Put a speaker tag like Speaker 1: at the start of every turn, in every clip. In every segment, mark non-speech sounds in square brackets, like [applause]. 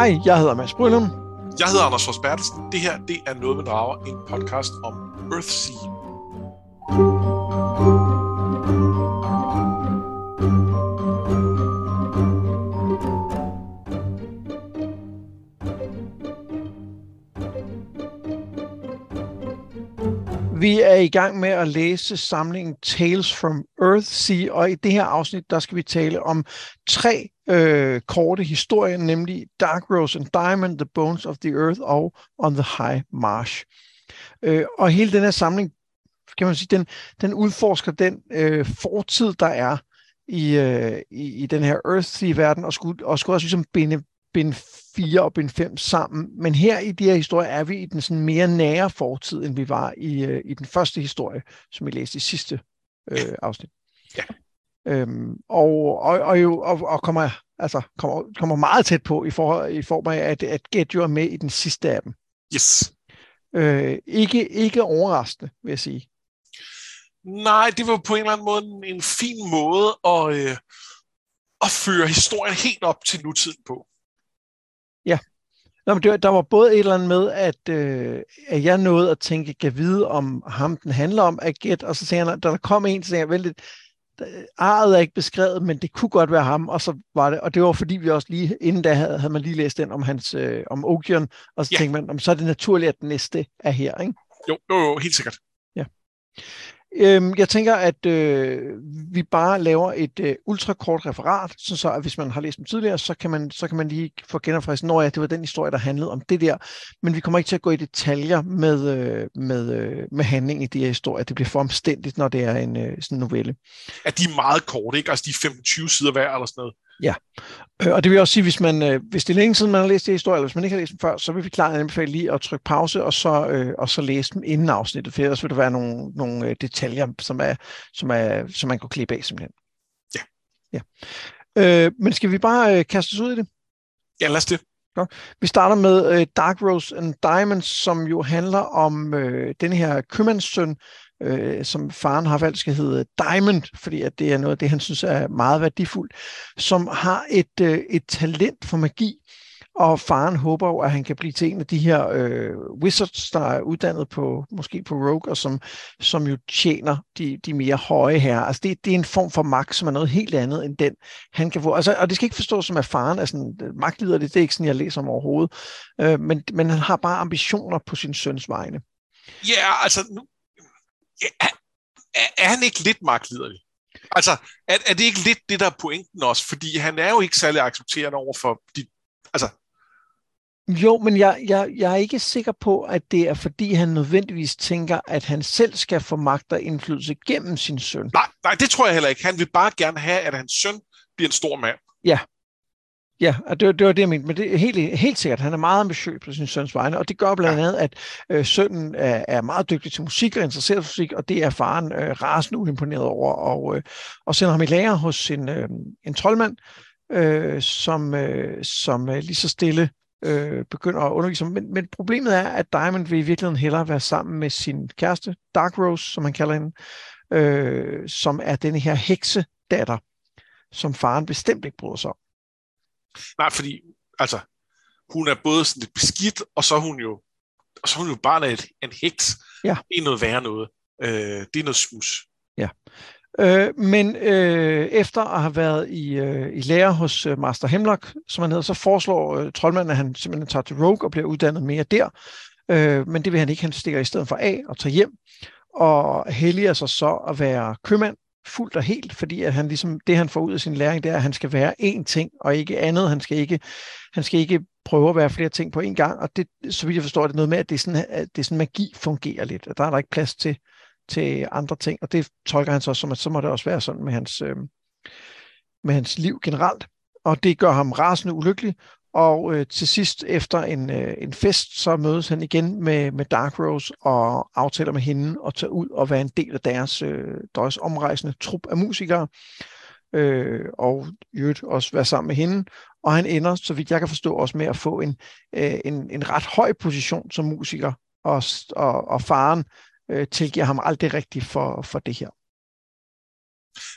Speaker 1: Hej, jeg hedder Mads Brylum.
Speaker 2: Jeg hedder Anders Fors Bertelsen. Det her, det er Noget med Drager, en podcast om Earthsea.
Speaker 1: Vi er i gang med at læse samlingen Tales from Earthsea, og i det her afsnit, der skal vi tale om tre øh, korte historier, nemlig Dark Rose and Diamond, The Bones of the Earth og On the High Marsh. Øh, og hele den her samling, kan man sige, den, den udforsker den øh, fortid, der er i, øh, i, i den her Earthsea-verden, og skulle, og skulle også ligesom binde, binde 4 og bind 5 sammen. Men her i de her historier er vi i den sådan mere nære fortid, end vi var i, øh, i den første historie, som vi læste i sidste øh, afsnit.
Speaker 2: Ja.
Speaker 1: Øhm, og, og, og, jo, og, og kommer, altså, kommer, kommer meget tæt på i, for, i form af, at, at Get jo er med i den sidste af dem.
Speaker 2: Yes.
Speaker 1: Øh, ikke, ikke overraskende, vil jeg sige.
Speaker 2: Nej, det var på en eller anden måde en, en fin måde at, øh, at føre historien helt op til nutiden på.
Speaker 1: Nå, men det, var- der var både et eller andet med, at, øh, at jeg nåede at tænke, kan vide om ham, den handler om, at Get, og så sagde han, da der kom en, så sagde jeg, vel, det, arret er ikke beskrevet, men det kunne godt være ham, og så var det, og det var fordi vi også lige, inden da havde, havde man lige læst den om hans, øh, om Ogion, og så
Speaker 2: Ja.
Speaker 1: ja. tænkte man, om så er det naturligt, at den næste er her, ikke?
Speaker 2: Jo, jo, jo helt sikkert.
Speaker 1: Øhm, jeg tænker, at øh, vi bare laver et øh, ultrakort referat, så, så at hvis man har læst dem tidligere, så kan man, så kan man lige få genopfrisket, når ja, det var den historie, der handlede om det der. Men vi kommer ikke til at gå i detaljer med, øh, med, øh, med handling i de her historier. Det bliver for omstændigt, når det er en øh, sådan novelle.
Speaker 2: At de er meget korte, ikke? Altså de er 25 sider hver eller sådan noget.
Speaker 1: Øh, og det vil også sige, hvis, man, øh, hvis det er længe siden, man har læst de her historier, eller hvis man ikke har læst dem før, så vil vi klart anbefale lige at trykke pause, og så, øh, og så læse dem inden afsnittet, for ellers vil der være nogle, nogle detaljer, som, er, som, er, som man kan klippe af simpelthen.
Speaker 2: Ja.
Speaker 1: ja. Øh, men skal vi bare øh, kaste os ud i det?
Speaker 2: Ja, lad os det.
Speaker 1: Vi starter med øh, Dark Rose and Diamonds, som jo handler om øh, den her købmandssøn, øh, som faren har valgt skal hedde Diamond, fordi at det er noget af det, han synes er meget værdifuldt, som har et, øh, et talent for magi, og faren håber jo, at han kan blive til en af de her øh, wizards, der er uddannet på måske på Rogue, og som, som jo tjener de, de mere høje her. Altså det, det er en form for magt, som er noget helt andet end den, han kan få. Altså, og det skal ikke forstås som, at faren er sådan øh, magtlider, det, det er ikke sådan, jeg læser om overhovedet. Øh, men, men han har bare ambitioner på sin søns vegne.
Speaker 2: Ja, altså nu... Er, er han ikke lidt magtliderlig? Altså, er, er det ikke lidt det, der er pointen også? Fordi han er jo ikke særlig accepterende over for de... Altså,
Speaker 1: Jo, men jeg, jeg, jeg er ikke sikker på, at det er fordi, han nødvendigvis tænker, at han selv skal få magt og indflydelse gennem sin søn.
Speaker 2: nej, nej, det tror jeg heller ikke. Han vil bare gerne have, at hans søn bliver en stor mand.
Speaker 1: Ja, og det, var- det var det, jeg mente. Men det er helt, helt sikkert, han er meget ambitiøs på sin søns vegne, og det gør blandt andet, at øh, sønnen er, er meget dygtig til musik og interesseret for musik, og det er faren øh, rasende uimponeret over, og, øh, og sender ham i lære hos en, øh, en troldmand, øh, som, øh, som øh, lige så stille øh, begynder at undervise ham. Men, men problemet er, at Diamond vil i virkeligheden hellere være sammen med sin kæreste, Dark Rose, som han kalder hende, øh, som er den her heksedatter, som faren bestemt ikke bryder sig om.
Speaker 2: Nej, fordi, altså, hun er både sådan lidt beskidt, og så er hun jo, og så er hun jo bare en, en heks.
Speaker 1: Ja.
Speaker 2: Det er noget værre noget. Øh, det er noget smus.
Speaker 1: Øh, men øh, efter at have været i, øh, i lære hos øh, Master Hemlock, som han hedder, så foreslår øh, troldmanden, at han simpelthen tager til Rogue og bliver uddannet mere der. Øh, men det vil han ikke. Han stikker i stedet for af og tager hjem og helliger sig så at være købmand fuldt og helt, fordi at han ligesom, det han får ud af sin læring, det er, at han skal være én ting og ikke andet. Han skal ikke, han skal ikke prøve at være flere ting på én gang, og det, så vidt jeg forstår, det er noget med, at det er sådan, at det er sådan magi fungerer lidt, og der er der ikke plads til, til andre ting, og det tolker han så som, at så må det også være sådan med hans, øh, med hans liv generelt, og det gør ham rasende ulykkelig, og øh, til sidst efter en, øh, en fest, så mødes han igen med, med Dark Rose og aftaler med hende at tage ud og være en del af deres, øh, deres omrejsende trup af musikere, øh, og i øvrigt også være sammen med hende, og han ender, så vidt jeg kan forstå, også med at få en, øh, en, en ret høj position som musiker, og, og, og faren øh, tilgiver ham aldrig rigtigt for, for det her.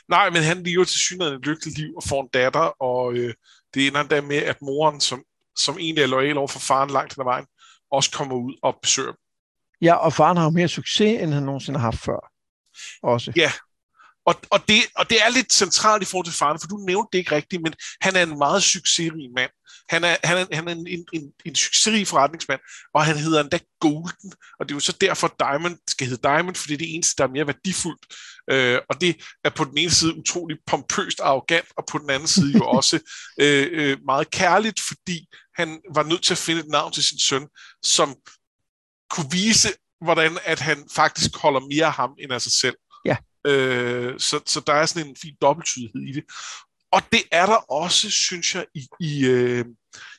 Speaker 2: Nej, men han lever til synligheden et lykkeligt liv og får en datter, og øh, det ender endda med, at moren, som som egentlig er lojal over for faren langt hen ad vejen, også kommer ud og besøger dem.
Speaker 1: Ja, og faren har jo mere succes, end han nogensinde har haft før. Også.
Speaker 2: Ja, og, og, det, og det er lidt centralt i forhold til faren, for du nævnte det ikke rigtigt, men han er en meget succesrig mand. Han er, han er, han er en, en, en, en succesrig forretningsmand, og han hedder endda Golden, og det er jo så derfor Diamond skal hedde Diamond, fordi det er det eneste, der er mere værdifuldt. Øh, og det er på den ene side utrolig pompøst og arrogant, og på den anden side jo [laughs] også øh, øh, meget kærligt, fordi han var nødt til at finde et navn til sin søn, som kunne vise, hvordan at han faktisk holder mere af ham end af sig selv. Øh, så, så der er sådan en fin dobbelttydighed i det. Og det er der også, synes jeg, i, i, øh,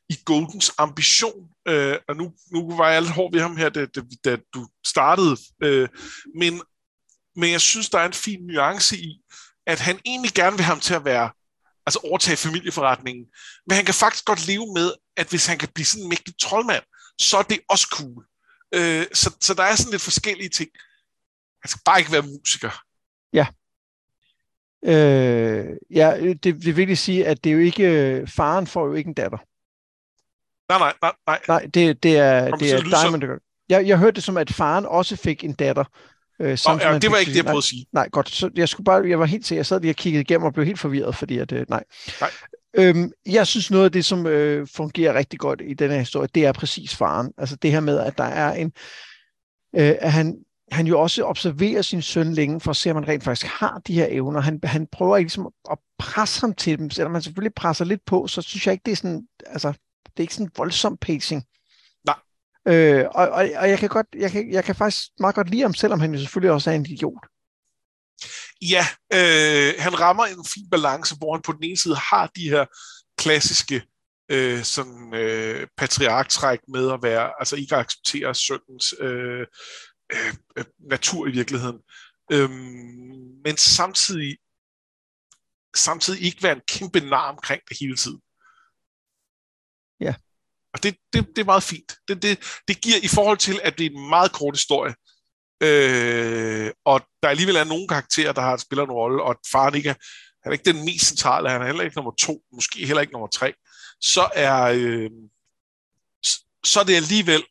Speaker 2: i Goldens ambition. Øh, og nu, nu var jeg lidt hård ved ham her, da, da, da du startede. Øh, men, men jeg synes, der er en fin nuance i, at han egentlig gerne vil have ham til at være altså overtage familieforretningen. Men han kan faktisk godt leve med, at hvis han kan blive sådan en mægtig troldmand, så er det også cool. Øh, så, så der er sådan lidt forskellige ting. Han skal bare ikke være musiker.
Speaker 1: Ja. Øh, ja, det, det vil vigtigt sige, at det er jo ikke, faren får jo ikke en datter.
Speaker 2: Nej, nej, nej. Nej,
Speaker 1: nej det, det er,
Speaker 2: Kom,
Speaker 1: det er Diamond, det. jeg, jeg hørte det som, at faren også fik en datter. Øh,
Speaker 2: Nå, ja, det var ikke det, jeg prøvede at sige.
Speaker 1: Nej, godt. Så jeg skulle bare, jeg var helt til, jeg sad lige og kiggede igennem og blev helt forvirret, fordi at, øh, nej.
Speaker 2: Nej.
Speaker 1: Øhm, jeg synes noget af det, som øh, fungerer rigtig godt i den her historie, det er præcis faren. Altså det her med, at der er en, øh, at han, han jo også observerer sin søn længe for at se, om han rent faktisk har de her evner. Han, han prøver ikke ligesom at presse ham til dem, selvom man selvfølgelig presser lidt på, så synes jeg ikke, det er sådan, altså, det er ikke sådan voldsom pacing.
Speaker 2: Nej.
Speaker 1: Øh, og, og, og jeg kan godt, jeg kan, jeg kan faktisk meget godt lide ham, selvom han jo selvfølgelig også er en idiot.
Speaker 2: Ja, øh, han rammer en fin balance, hvor han på den ene side har de her klassiske øh, sådan, øh, patriarktræk med at være, altså ikke at acceptere søndens øh, øh, øh, natur i virkeligheden, øhm, men samtidig samtidig ikke være en kæmpe nar omkring det hele tiden.
Speaker 1: Ja.
Speaker 2: Og det, det, det er meget fint. Det, det, det giver i forhold til, at det er en meget kort historie, øh, og der alligevel er nogle karakterer, der har spiller en rolle, og faren ikke er, han er ikke den mest centrale, han er heller ikke nummer to, måske heller ikke nummer tre, så er, øh, så er det alligevel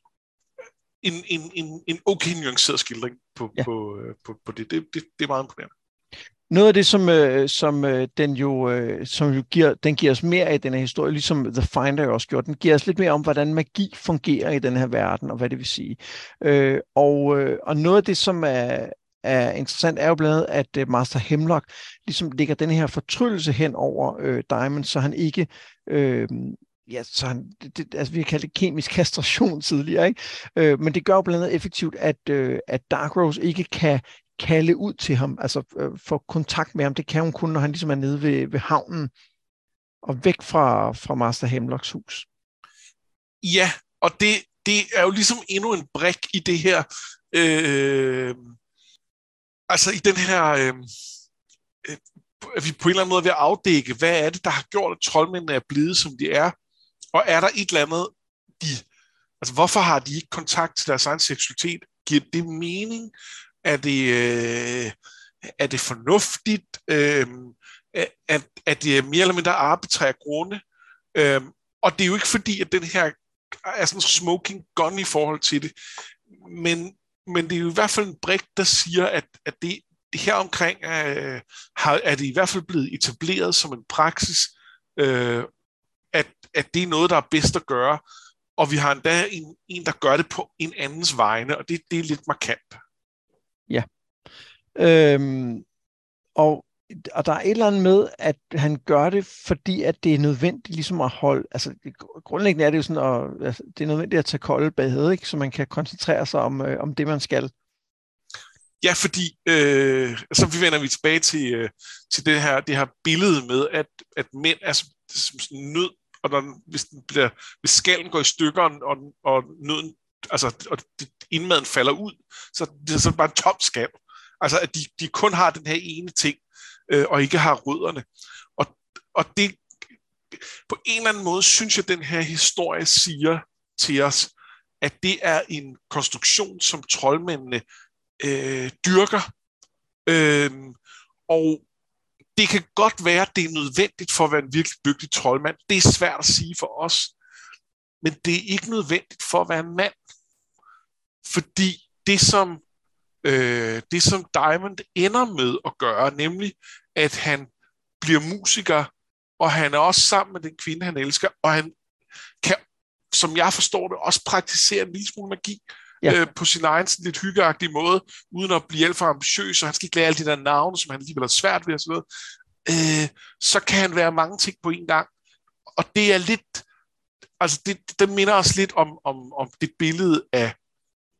Speaker 2: en, en, en, en okay nuanceret skildring på,
Speaker 1: Ja.
Speaker 2: på, øh, på, på det. Det, det. det er meget imponerende.
Speaker 1: Noget af det, som, øh, som øh, den jo, øh, som jo giver, den giver os mere af den her historie, ligesom The Finder også gjorde, den giver os lidt mere om, hvordan magi fungerer i den her verden, og hvad det vil sige. Øh, og, øh, og noget af det, som er, er interessant, er jo blandt andet, at øh, Master Hemlock ligesom lægger den her fortryllelse hen over øh, Diamond, så han ikke... Øh, Ja, så han, det, det, altså vi har kaldt det kemisk kastration [laughs] tidligere, ikke? Øh, men det gør jo blandt andet effektivt, at, øh, at Dark Rose ikke kan kalde ud til ham, altså øh, få kontakt med ham. Det kan hun kun, når han ligesom er nede ved, ved havnen og væk fra, fra Master Hemlocks hus.
Speaker 2: Ja, og det, det er jo ligesom endnu en brik i det her, øh, altså i den her, øh, øh, at vi på en eller anden måde er ved at afdække, hvad er det, der har gjort, at troldmændene er blevet, som de er, og er der et eller andet, de, altså hvorfor har de ikke kontakt til deres egen seksualitet? Giver det mening? Er det, øh, er det fornuftigt? Øh, er, er det mere eller mindre arbitrære grunde? Øh, og det er jo ikke fordi, at den her er sådan smoking gun i forhold til det, men, men det er jo i hvert fald en brik, der siger, at, at det, det her omkring øh, har, er det i hvert fald blevet etableret som en praksis, øh, at, at det er noget, der er bedst at gøre, og vi har endda en, en der gør det på en andens vegne, og det, det er lidt markant.
Speaker 1: Øhm, og, og der er et eller andet med, at han gør det, fordi at det er nødvendigt ligesom at holde, altså grundlæggende er det jo sådan, at, altså, det er nødvendigt at tage kolde bade, ikke? så man kan koncentrere sig om, øh, om det, man skal.
Speaker 2: Ja, fordi øh, så vi vender vi tilbage til, øh, til det, her, det her billede med, at, at mænd er som, som sådan nød, og når, hvis, den bliver, hvis skallen går i stykker, og, og nøden, altså, og indmaden falder ud, så det er sådan bare en tom skal. Altså, at de, de kun har den her ene ting, øh, og ikke har rødderne. Og, og det, på en eller anden måde, synes jeg, den her historie siger til os, at det er en konstruktion, som troldmændene øh, dyrker. Øh, og det kan godt være, at det er nødvendigt for at være en virkelig dygtig troldmand. Det er svært at sige for os. men det er ikke nødvendigt for at være en mand. Fordi det som, øh, det, som Diamond ender med at gøre, nemlig at han bliver musiker, og han er også sammen med den kvinde, han elsker, og han kan, som jeg forstår det, også praktisere en lille smule magi ja. øh, på sin egen sådan lidt hyggeagtige måde, uden at blive alt for ambitiøs, og han skal ikke lære alle de der navne, som han alligevel har svært ved, noget. Øh, så kan han være mange ting på en gang. Og det er lidt, altså det, det minder os lidt om, om, om det billede af,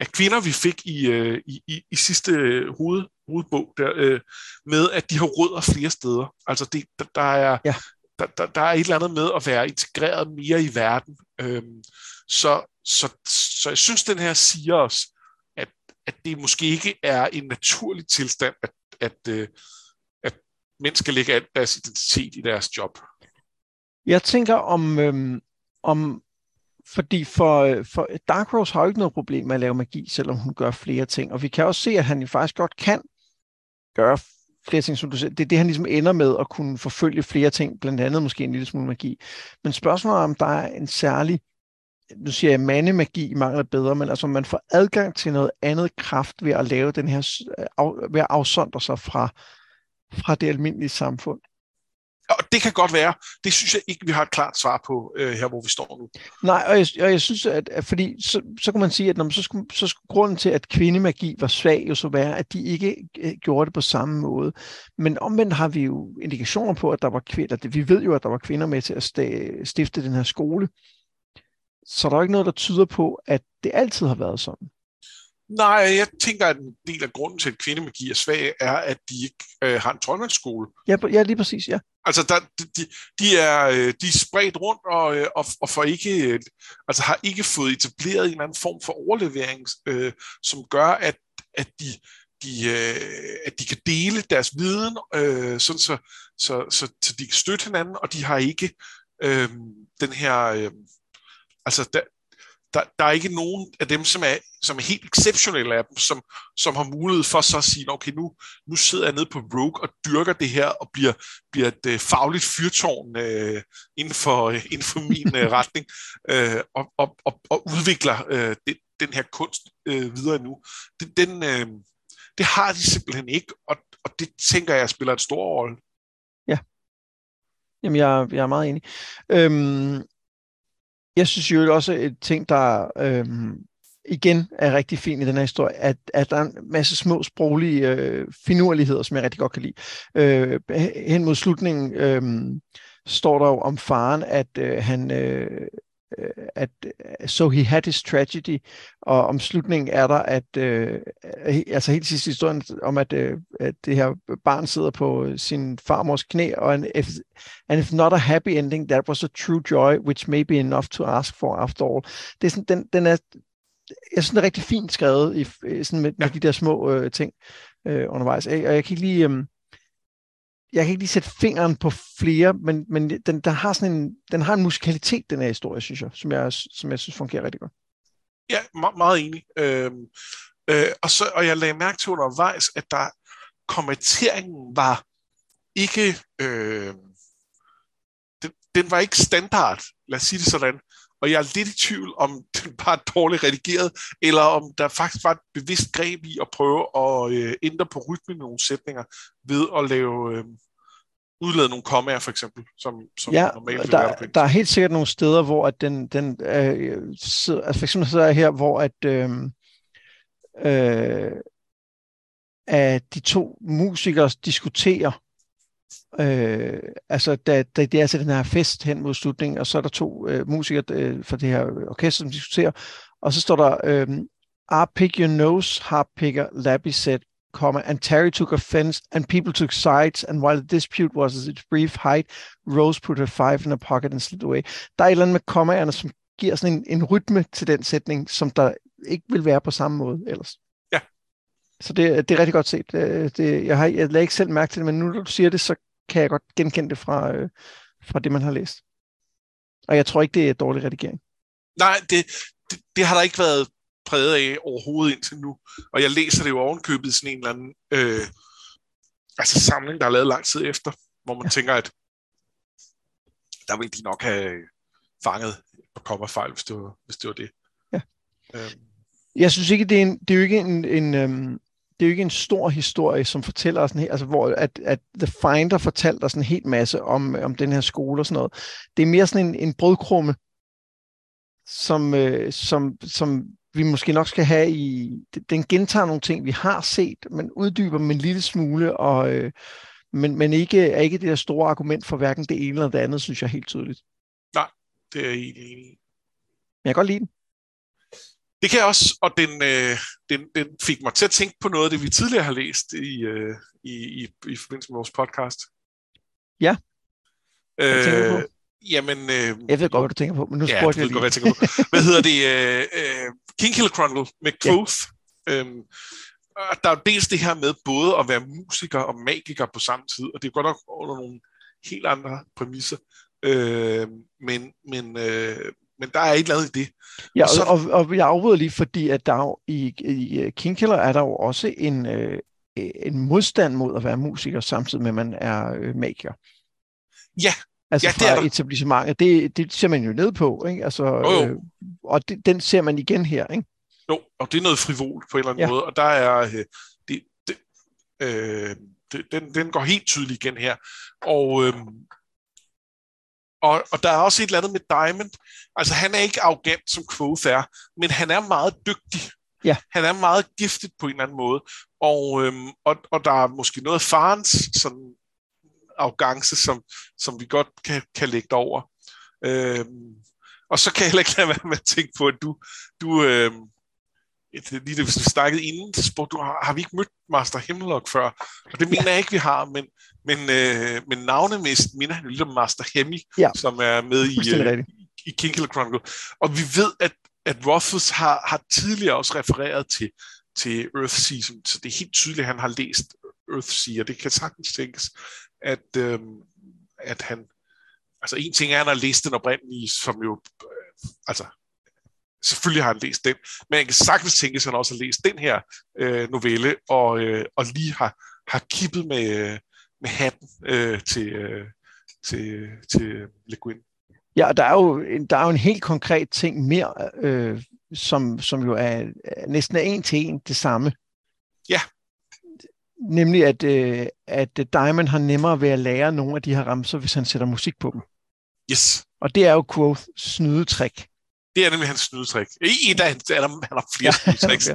Speaker 2: af kvinder, vi fik i, øh, i, i, i sidste hoved, hovedbog, der, øh, med at de har rødder flere steder. Altså det, der, der er, ja der, der, der er et eller andet med at være integreret mere i verden. Øhm, så, så, så jeg synes, den her siger os, at, at det måske ikke er en naturlig tilstand, at, at, øh, at mænd skal lægge alt deres identitet i deres job.
Speaker 1: Jeg tænker om, øhm, om fordi for, øh, for Dark Rose har jo ikke noget problem med at lave magi, selvom hun gør flere ting. Og vi kan også se, at han faktisk godt kan gøre flere ting, som du siger. Det er det, han ligesom ender med at kunne forfølge flere ting, blandt andet måske en lille smule magi. Men spørgsmålet er, om der er en særlig, nu siger jeg mandemagi mangler bedre, men altså man får adgang til noget andet kraft ved at lave den her, ved at afsondre sig fra, fra det almindelige samfund.
Speaker 2: Og det kan godt være. Det synes jeg ikke, vi har et klart svar på øh, her, hvor vi står nu.
Speaker 1: Nej, og jeg, og jeg synes, at, at fordi så, så kan man sige, at når man, så, skulle, så skulle grunden til, at kvindemagi var svag, jo så være, at de ikke øh, gjorde det på samme måde. Men omvendt har vi jo indikationer på, at der var kvinder. Vi ved jo, at der var kvinder med til at stifte den her skole. Så der er ikke noget, der tyder på, at det altid har været sådan.
Speaker 2: Nej, jeg tænker, at en del af grunden til, at kvindemagi er svag, er, at de ikke øh, har en troldmandsskole.
Speaker 1: Ja, ja, lige præcis, ja.
Speaker 2: Altså, der, de, de, er, øh, de er spredt rundt og, øh, og, og får ikke, øh, altså har ikke fået etableret en eller anden form for overlevering, øh, som gør, at, at de, de, øh, at de kan dele deres viden, øh, sådan så, så, så, så de kan støtte hinanden, og de har ikke øh, den her... Øh, altså, der, der, der er ikke nogen af dem, som er, som er helt exceptionelle af dem, som, som har mulighed for så at sige, okay, nu, nu sidder jeg nede på Rogue og dyrker det her, og bliver, bliver et uh, fagligt fyrtårn uh, inden, for, uh, inden for min uh, [laughs] retning, uh, og, og, og, og udvikler uh, det, den her kunst uh, videre nu. Det, den, uh, det har de simpelthen ikke, og, og det tænker jeg spiller en stor rolle.
Speaker 1: Ja. Jamen, jeg, jeg er meget enig. Øhm, jeg synes jo også et ting, der øhm, igen er rigtig fint i den her historie, at, at der er en masse små sproglige øh, finurligheder, som jeg rigtig godt kan lide. Øh, hen mod slutningen øh, står der jo om faren, at øh, han øh, Øh, at so he had his tragedy, og om slutningen er der, at øh, altså helt sidste historien om, at, øh, at det her barn sidder på sin farmors knæ, og and if, and if not a happy ending, that was a true joy, which may be enough to ask for after all. Det er sådan, den, den er, jeg synes, det er rigtig fint skrevet i, sådan med, med de der små øh, ting øh, undervejs. Og jeg kan ikke lige... Øh, jeg kan ikke lige sætte fingeren på flere, men, men den, der har sådan en, den har en musikalitet, den her historie, synes jeg, som jeg, som jeg synes fungerer rigtig godt.
Speaker 2: Ja, meget, meget enig. Øhm, øh, og, så, og jeg lagde mærke til undervejs, at der kommenteringen var ikke, øh, den, den var ikke standard, lad os sige det sådan. Og jeg er lidt i tvivl, om den bare er dårligt redigeret, eller om der faktisk var et bevidst greb i at prøve at øh, ændre på rytmen i nogle sætninger, ved at lave, øh, udlade nogle kommaer for eksempel, som, som
Speaker 1: ja, normalt der, være der er helt sikkert nogle steder, hvor at den, den øh, sidder, altså for eksempel sidder jeg her, hvor at, øh, øh, at de to musikere diskuterer, øh, altså da, da det er til den her fest hen mod slutningen, og så er der to øh, musikere øh, fra det her orkester, som diskuterer, og så står der, øh, Our pick your nose, harp picker, Labby said, comma, and Terry took offense, and people took sides, and while the dispute was at its brief height, Rose put her five in her pocket and slid away. Der er et eller andet med kommaerne, som giver sådan en, en rytme til den sætning, som der ikke vil være på samme måde ellers. Så det, det er rigtig godt set. Det, det, jeg, har, jeg lader ikke selv mærke til det, men nu når du siger det, så kan jeg godt genkende det fra, øh, fra det, man har læst. Og jeg tror ikke, det er dårlig redigering.
Speaker 2: Nej, det, det, det har der ikke været præget af overhovedet indtil nu. Og jeg læser det jo ovenkøbet i sådan en eller anden øh, altså samling, der er lavet lang tid efter, hvor man ja. tænker, at der vil de nok have fanget på kommerfejl, hvis det var, hvis det, var det.
Speaker 1: Ja. Øhm. Jeg synes ikke, det er, en, det er jo ikke en, en øhm, det er jo ikke en stor historie, som fortæller os, en, altså hvor at, at The Finder fortalte os en helt masse om, om den her skole og sådan noget. Det er mere sådan en, en brødkrumme, som, øh, som, som vi måske nok skal have i... Den gentager nogle ting, vi har set, men uddyber dem en lille smule, og, øh, men, men ikke, er ikke det der store argument for hverken det ene eller det andet, synes jeg helt tydeligt.
Speaker 2: Nej, det er jeg egentlig enig i.
Speaker 1: Men jeg kan godt lide den.
Speaker 2: Det kan jeg også, og den, øh, den, den fik mig til at tænke på noget af det, vi tidligere har læst i, øh, i, i, i forbindelse med vores podcast.
Speaker 1: Ja.
Speaker 2: Øh, jamen... Øh,
Speaker 1: jeg ved godt, hvad du tænker på, men nu
Speaker 2: ja,
Speaker 1: spurgte
Speaker 2: jeg
Speaker 1: lige.
Speaker 2: Godt, hvad, jeg tænker på. [laughs] hvad hedder det? Øh, øh, King Hill Chronicle med Quoth. Ja. Øhm, der er jo dels det her med både at være musiker og magiker på samme tid, og det er godt nok under nogle helt andre præmisser. Øh, men, men, øh, men der er et eller andet i det.
Speaker 1: Ja, og, så, og, og jeg afbryder lige, fordi at der jo, i, i King Killer er der jo også en, øh, en modstand mod at være musiker, samtidig med, at man er øh, magiker.
Speaker 2: Ja,
Speaker 1: Altså
Speaker 2: ja,
Speaker 1: fra
Speaker 2: det
Speaker 1: etablissementet, det, det ser man jo ned på, ikke? Altså,
Speaker 2: jo, jo.
Speaker 1: Øh, og det, den ser man igen her, ikke?
Speaker 2: Jo, og det er noget frivolt på en eller anden ja. måde, og der er, øh, det, det, øh, det, den, den går helt tydeligt igen her, og, øh, og, og der er også et eller andet med Diamond, altså han er ikke arrogant som Quoth er, men han er meget dygtig.
Speaker 1: Ja.
Speaker 2: Han er meget giftet på en eller anden måde, og, øhm, og, og der er måske noget af farens sådan arrogance, som, som vi godt kan, kan lægge over. Øhm, og så kan jeg heller ikke lade være med at tænke på, at du, du øhm, lige det, vi snakkede inden, så spurgte du, har, har vi ikke mødt Master Hemlock før? Og det mener jeg ikke, vi har, men, men, øh, men navnemæssigt minder han lidt om Master Hemi, ja. som er med i, øh, i King Killer Chronicle. Og vi ved, at, at Rothfuss har, har tidligere også refereret til, til Earthsea, så det er helt tydeligt, at han har læst Earthsea, og det kan sagtens tænkes, at, øh, at han... Altså en ting er, at han har læst den oprindelige, som jo... Øh, altså, selvfølgelig har han læst den, men jeg kan sagtens tænke, at han også har læst den her øh, novelle, og, øh, og lige har, har kippet med, med hatten øh, til, øh, til, til Le Guin.
Speaker 1: Ja, der er jo en, der er jo en helt konkret ting mere, øh, som, som jo er, er næsten er en til en det samme.
Speaker 2: Ja.
Speaker 1: Nemlig, at, øh, at Diamond har nemmere ved at lære nogle af de her ramser, hvis han sætter musik på dem.
Speaker 2: Yes.
Speaker 1: Og det er jo Quoth snydetrik.
Speaker 2: Det er nemlig hans snydetrik. I der, der, han har flere ja, snydetricks.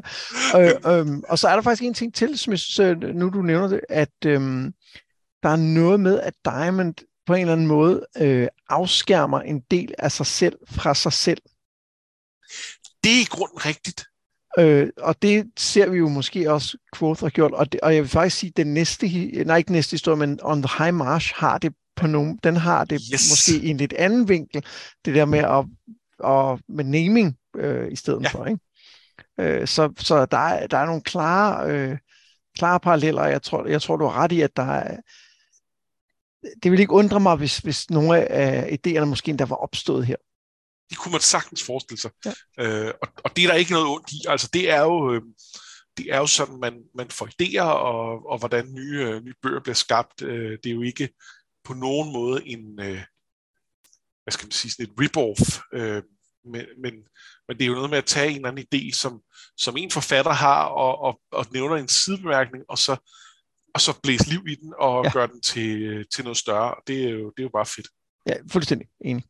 Speaker 1: øh, øh, og så er der faktisk en ting til, som jeg synes, nu du nævner det, at øh, der er noget med, at Diamond på en eller anden måde øh, afskærmer en del af sig selv fra sig selv.
Speaker 2: Det er i grunden rigtigt.
Speaker 1: Øh, og det ser vi jo måske også Quoth har gjort, og, det, og jeg vil faktisk sige, at den næste, nej ikke næste historie, men On the High Marsh har det på nogen, den har det yes. måske i en lidt anden vinkel, det der med at og med naming øh, i stedet ja. for. Ikke? Øh, så så der, er, der er nogle klare, øh, klare paralleller. Jeg tror, jeg tror, du har ret i, at der er, det vil ikke undre mig, hvis, hvis nogle af idéerne måske endda var opstået her.
Speaker 2: Det kunne man sagtens forestille sig. Ja. Øh, og, og det er der ikke noget ondt i. Altså det er jo, øh, det er jo sådan, man, man får idéer, og, og hvordan nye, øh, nye bøger bliver skabt. Øh, det er jo ikke på nogen måde en, øh, hvad skal man sige, sådan et rip-off. Øh, men, men, men det er jo noget med at tage en eller anden idé, som, som en forfatter har, og, og, og nævner en sidebemærkning, og så, og så blæse liv i den, og ja. gøre den til, til noget større. Det er, jo, det er jo bare fedt.
Speaker 1: Ja, fuldstændig enig.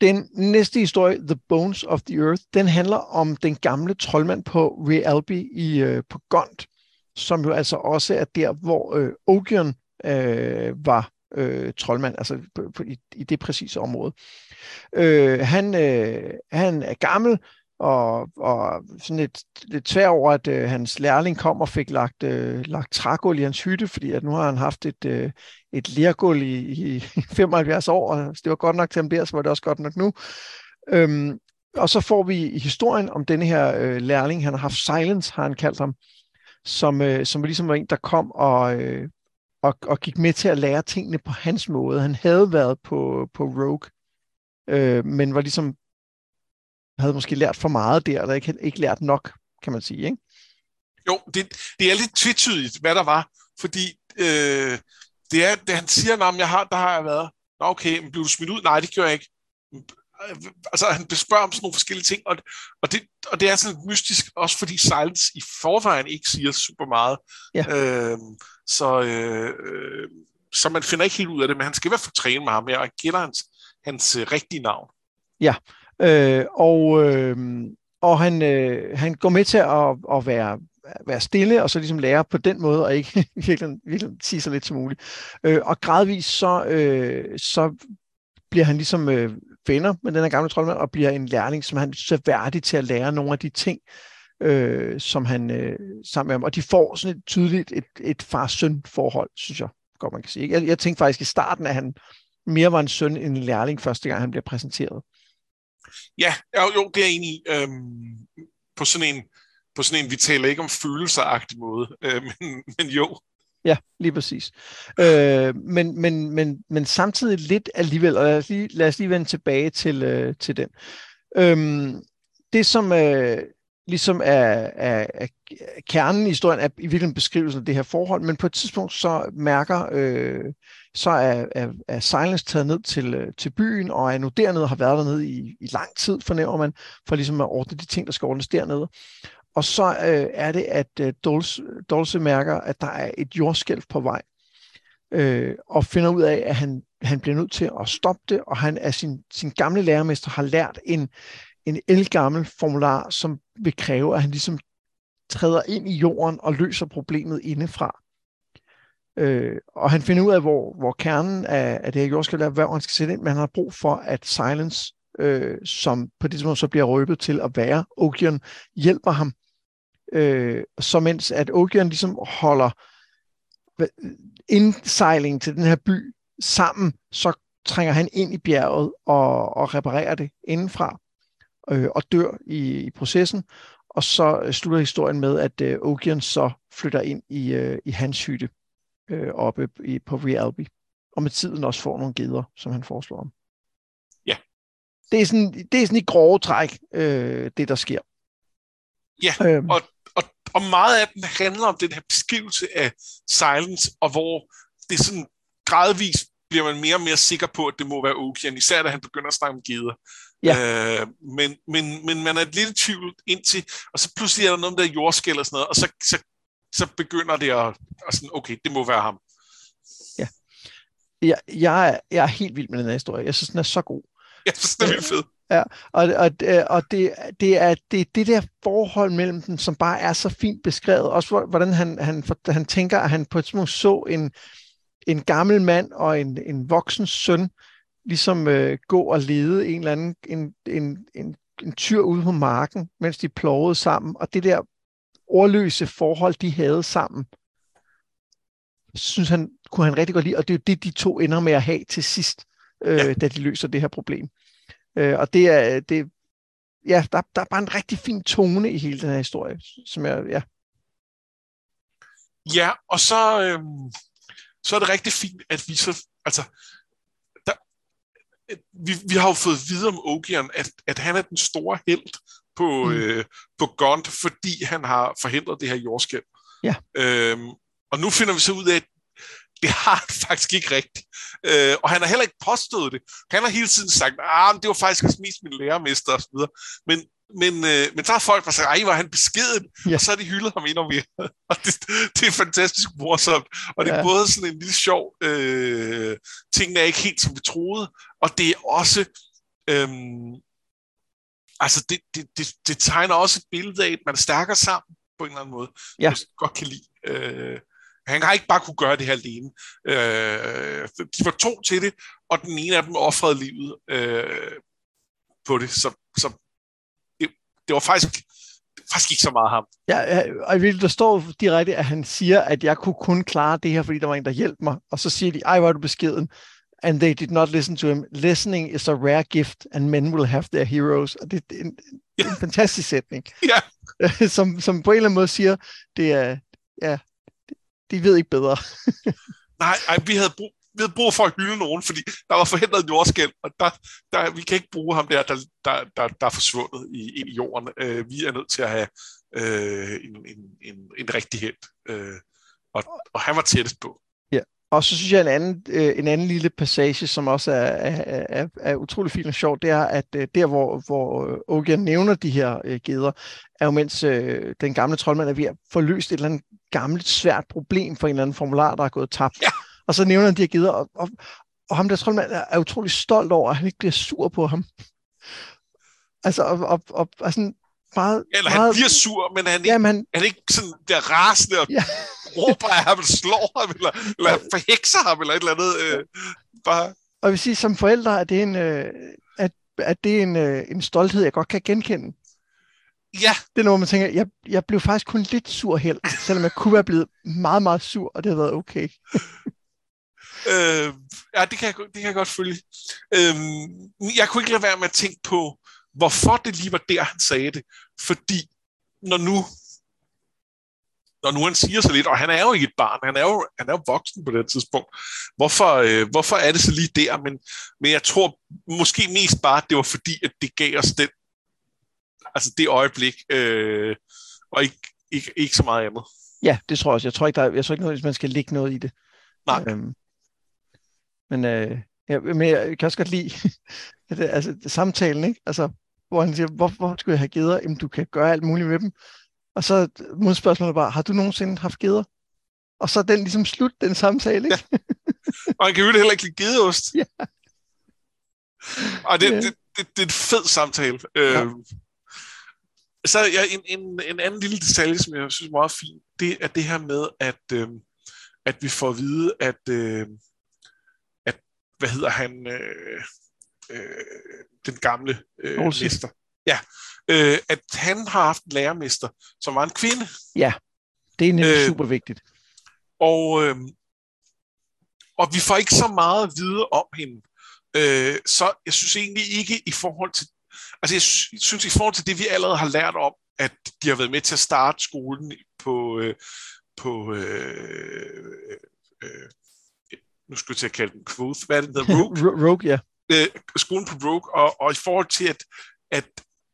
Speaker 1: Den næste historie, The Bones of the Earth, den handler om den gamle troldmand på Realby i, øh, på Gond, som jo altså også er der, hvor øh, Ogion øh, var øh, troldmand, altså på, på, i, i det præcise område. Øh, han, øh, han er gammel, og, og sådan lidt, lidt tvær over, at øh, hans lærling kom og fik lagt, øh, lagt trægulv i hans hytte, fordi at nu har han haft et, øh, et lærgulv i, i [laughs] 75 år, og hvis det var godt nok til ham der, så var det også godt nok nu. Øhm, og så får vi historien om denne her øh, lærling, han har haft Silence, har han kaldt ham, som, øh, som ligesom var en, der kom og, øh, og, og gik med til at lære tingene på hans måde. Han havde været på, på Rogue, øh, men var ligesom havde måske lært for meget der, eller ikke, ikke lært nok, kan man sige, ikke?
Speaker 2: Jo, det, det er lidt tvetydigt, hvad der var, fordi øh, det er, det han siger, at jeg har, der har jeg været. Nå, okay, men blev du smidt ud? Nej, det gjorde jeg ikke altså han spørger om sådan nogle forskellige ting, og, og, det, og det er sådan mystisk, også fordi Silence i forvejen ikke siger super meget. Ja. Øh, så, øh, så man finder ikke helt ud af det, men han skal i hvert fald træne med ham, og jeg gætter hans, hans øh, rigtige navn.
Speaker 1: Ja, øh, og, øh, og han, øh, han går med til at, at være være stille, og så ligesom lære på den måde, og ikke [laughs] virkelig, virkelig sige så lidt som muligt. Øh, og gradvist så, øh, så bliver han ligesom øh, venner med den her gamle troldmand, og bliver en lærling, som han synes er værdig til at lære nogle af de ting, øh, som han øh, sammen med ham. Og de får sådan et tydeligt et, et far-søn forhold, synes jeg godt man kan sige. Jeg, jeg tænkte faktisk i starten, at han mere var en søn end en lærling, første gang han bliver præsenteret.
Speaker 2: Ja, jo, jo det er jeg enig i. Øhm, på sådan en, på sådan en, vi taler ikke om følelseragtig måde, øh, [laughs] men, men jo.
Speaker 1: Ja, lige præcis. Øh, men, men, men, men samtidig lidt alligevel, og lad os lige, lad os lige vende tilbage til, øh, til den. Øh, det, som øh, ligesom er, er, er kernen i historien, er i virkeligheden beskrivelsen af det her forhold, men på et tidspunkt så mærker, øh, så er, er, er Silence taget ned til, øh, til byen, og er nu dernede og har været dernede i, i lang tid, fornemmer man, for ligesom at ordne de ting, der skal ordnes dernede. Og så øh, er det, at øh, Dulce, Dulce mærker, at der er et jordskælv på vej, øh, og finder ud af, at han, han bliver nødt til at stoppe det, og han af sin, sin gamle lærermester har lært en, en elgammel formular, som vil kræve, at han ligesom træder ind i jorden og løser problemet indefra. Øh, og han finder ud af, hvor, hvor kernen af, af det her jordskælv er, hvor han skal sætte ind, men han har brug for, at Silence, øh, som på det tidspunkt så bliver røbet til at være Ogion, hjælper ham Øh, så mens at Ogion ligesom holder indsejling til den her by sammen, så trænger han ind i bjerget og, og reparerer det indenfra øh, og dør i, i processen. Og så slutter historien med, at øh, Ogion så flytter ind i, øh, i hans hytte øh, oppe i, på Realby. Og med tiden også får nogle geder, som han foreslår om.
Speaker 2: Ja.
Speaker 1: Det er sådan, det er sådan i grove træk, øh, det der sker.
Speaker 2: Ja, øhm. og og meget af den handler om den her beskrivelse af silence, og hvor det sådan gradvist bliver man mere og mere sikker på, at det må være Okian, især da han begynder at snakke om geder. Ja. Øh, men, men, men man er lidt i tvivl indtil, og så pludselig er der noget med der jordskæld og sådan noget, og så, så, så begynder det at, at sådan, okay, det må være ham.
Speaker 1: Ja. Jeg, jeg, er, jeg er helt vild med den her historie. Jeg synes, den er så god.
Speaker 2: Jeg synes, den er vildt fed.
Speaker 1: Ja, og, og, og det, det, er, det det der forhold mellem dem, som bare er så fint beskrevet. Også hvordan han, han, han tænker, at han på et tidspunkt så en, en gammel mand og en, en voksen søn ligesom øh, gå og lede en eller anden en, en, en, en tyr ude på marken, mens de plåede sammen. Og det der ordløse forhold, de havde sammen, synes han, kunne han rigtig godt lide. Og det er jo det, de to ender med at have til sidst, øh, ja. da de løser det her problem. Øh, og det er, det, ja, der, der er bare en rigtig fin tone i hele den her historie, som jeg, ja.
Speaker 2: Ja, og så, øh, så er det rigtig fint, at vi så, altså, der, vi, vi har jo fået videre om Ogian, at, at han er den store held på, mm. øh, på Gond, fordi han har forhindret det her jordskæld.
Speaker 1: Ja.
Speaker 2: Øhm, og nu finder vi så ud af, at [laughs] det har han faktisk ikke rigtigt. Øh, og han har heller ikke påstået det. Han har hele tiden sagt, at ah, det var faktisk også mest min lærermester osv. Men, men, øh, men så har folk bare sagt, ej, var han beskeden, ja. og så har de hyldet ham endnu mere. [laughs] og det, det er fantastisk morsomt. Og det er ja. både sådan en lille sjov, øh, tingene er ikke helt som vi troede, og det er også, øh, altså det, det, det, det tegner også et billede af, at man er stærkere sammen på en eller anden måde, ja. jeg godt kan lide. Øh, han har ikke bare kunne gøre det her alene. Øh, de var to til det, og den ene af dem offrede livet øh, på det. Så, så det, det var faktisk faktisk ikke så meget ham.
Speaker 1: Ja, og der står direkte, at han siger, at jeg kunne kun klare det her, fordi der var en, der hjalp mig. Og så siger de, ej, hvor er du beskeden. And they did not listen to him. Listening is a rare gift, and men will have their heroes. Og det, det er en, ja. en fantastisk sætning.
Speaker 2: Ja. [laughs]
Speaker 1: som, som på en eller anden måde siger, det er, ja, de ved ikke bedre. [laughs]
Speaker 2: Nej, ej, vi havde brug, vi havde brug for at hylde nogen, fordi der var forhindret jordskæld, og der, der, vi kan ikke bruge ham der, der, der, der, der er forsvundet i, i jorden. Øh, vi er nødt til at have øh, en, en, en, en rigtig held. Øh, og, og han var tættest på.
Speaker 1: Og så synes jeg, en anden, øh, en anden lille passage, som også er, er, er, er utrolig fint og sjovt, det er, at øh, der, hvor, hvor Ogier nævner de her øh, geder, er jo mens øh, den gamle troldmand er ved at få løst et eller andet gammelt, svært problem for en eller anden formular, der er gået tabt. Ja. Og så nævner han de her geder, og, og, og ham der troldmand er, er utrolig stolt over, at han ikke bliver sur på ham. Altså, og, og, og, og sådan meget...
Speaker 2: Eller
Speaker 1: meget,
Speaker 2: han bliver sur, men han, jamen, han, han er ikke sådan der rasende og ja. [laughs] råber af ham, eller slår ham, eller, eller forhekser ham, eller et eller andet. Øh, bare...
Speaker 1: Og jeg vil sige, som forældre, at det er en, øh, at, at det er en, øh, en stolthed, jeg godt kan genkende.
Speaker 2: Ja.
Speaker 1: Det er noget, man tænker, jeg, jeg blev faktisk kun lidt sur held, selvom jeg kunne være blevet meget, meget sur, og det havde været okay. [laughs]
Speaker 2: øh, ja, det kan, jeg, det kan jeg godt følge. Øh, jeg kunne ikke lade være med at tænke på, hvorfor det lige var der, han sagde det. Fordi når nu når nu han siger så lidt, og han er jo ikke et barn, han er jo, han er jo voksen på det tidspunkt. Hvorfor, øh, hvorfor er det så lige der? Men, men jeg tror måske mest bare, at det var fordi, at det gav os den, altså det øjeblik, øh, og ikke, ikke, ikke så meget andet.
Speaker 1: Ja, det tror jeg også. Jeg tror ikke, der, jeg tror ikke noget, man skal lægge noget i det.
Speaker 2: Nej. Øhm,
Speaker 1: men, øh, ja, men jeg kan også godt lide [laughs] det, altså, samtalen, ikke? Altså, hvor han siger, hvorfor, skulle jeg have givet Jamen, du kan gøre alt muligt med dem. Og så modspørgsmålet bare, har du nogensinde haft geder? Og så er den ligesom slut, den samtale, ikke? Ja.
Speaker 2: Og han kan jo heller ikke lide gedeost. Ja. Og det, ja. det, det, det er en fed samtale. Ja. Øh, så ja, en, en, en anden lille detalje, som jeg synes er meget fint, det er det her med, at, øh, at vi får at vide, at, øh, at hvad hedder han, øh, øh, den gamle øh, mester. Ja, øh, at han har haft en lærermester, som var en kvinde.
Speaker 1: Ja, det er nemlig øh, super vigtigt.
Speaker 2: Og, øh, og vi får ikke så meget at vide om hende. Øh, så jeg synes egentlig ikke i forhold til, altså jeg synes i forhold til det, vi allerede har lært om, at de har været med til at starte skolen på, øh, på øh, øh, nu skulle jeg til at kalde den Quoth, hvad er det, der
Speaker 1: Rogue? [laughs] Rogue, ja.
Speaker 2: Øh, skolen på Rogue, og, og i forhold til, at, at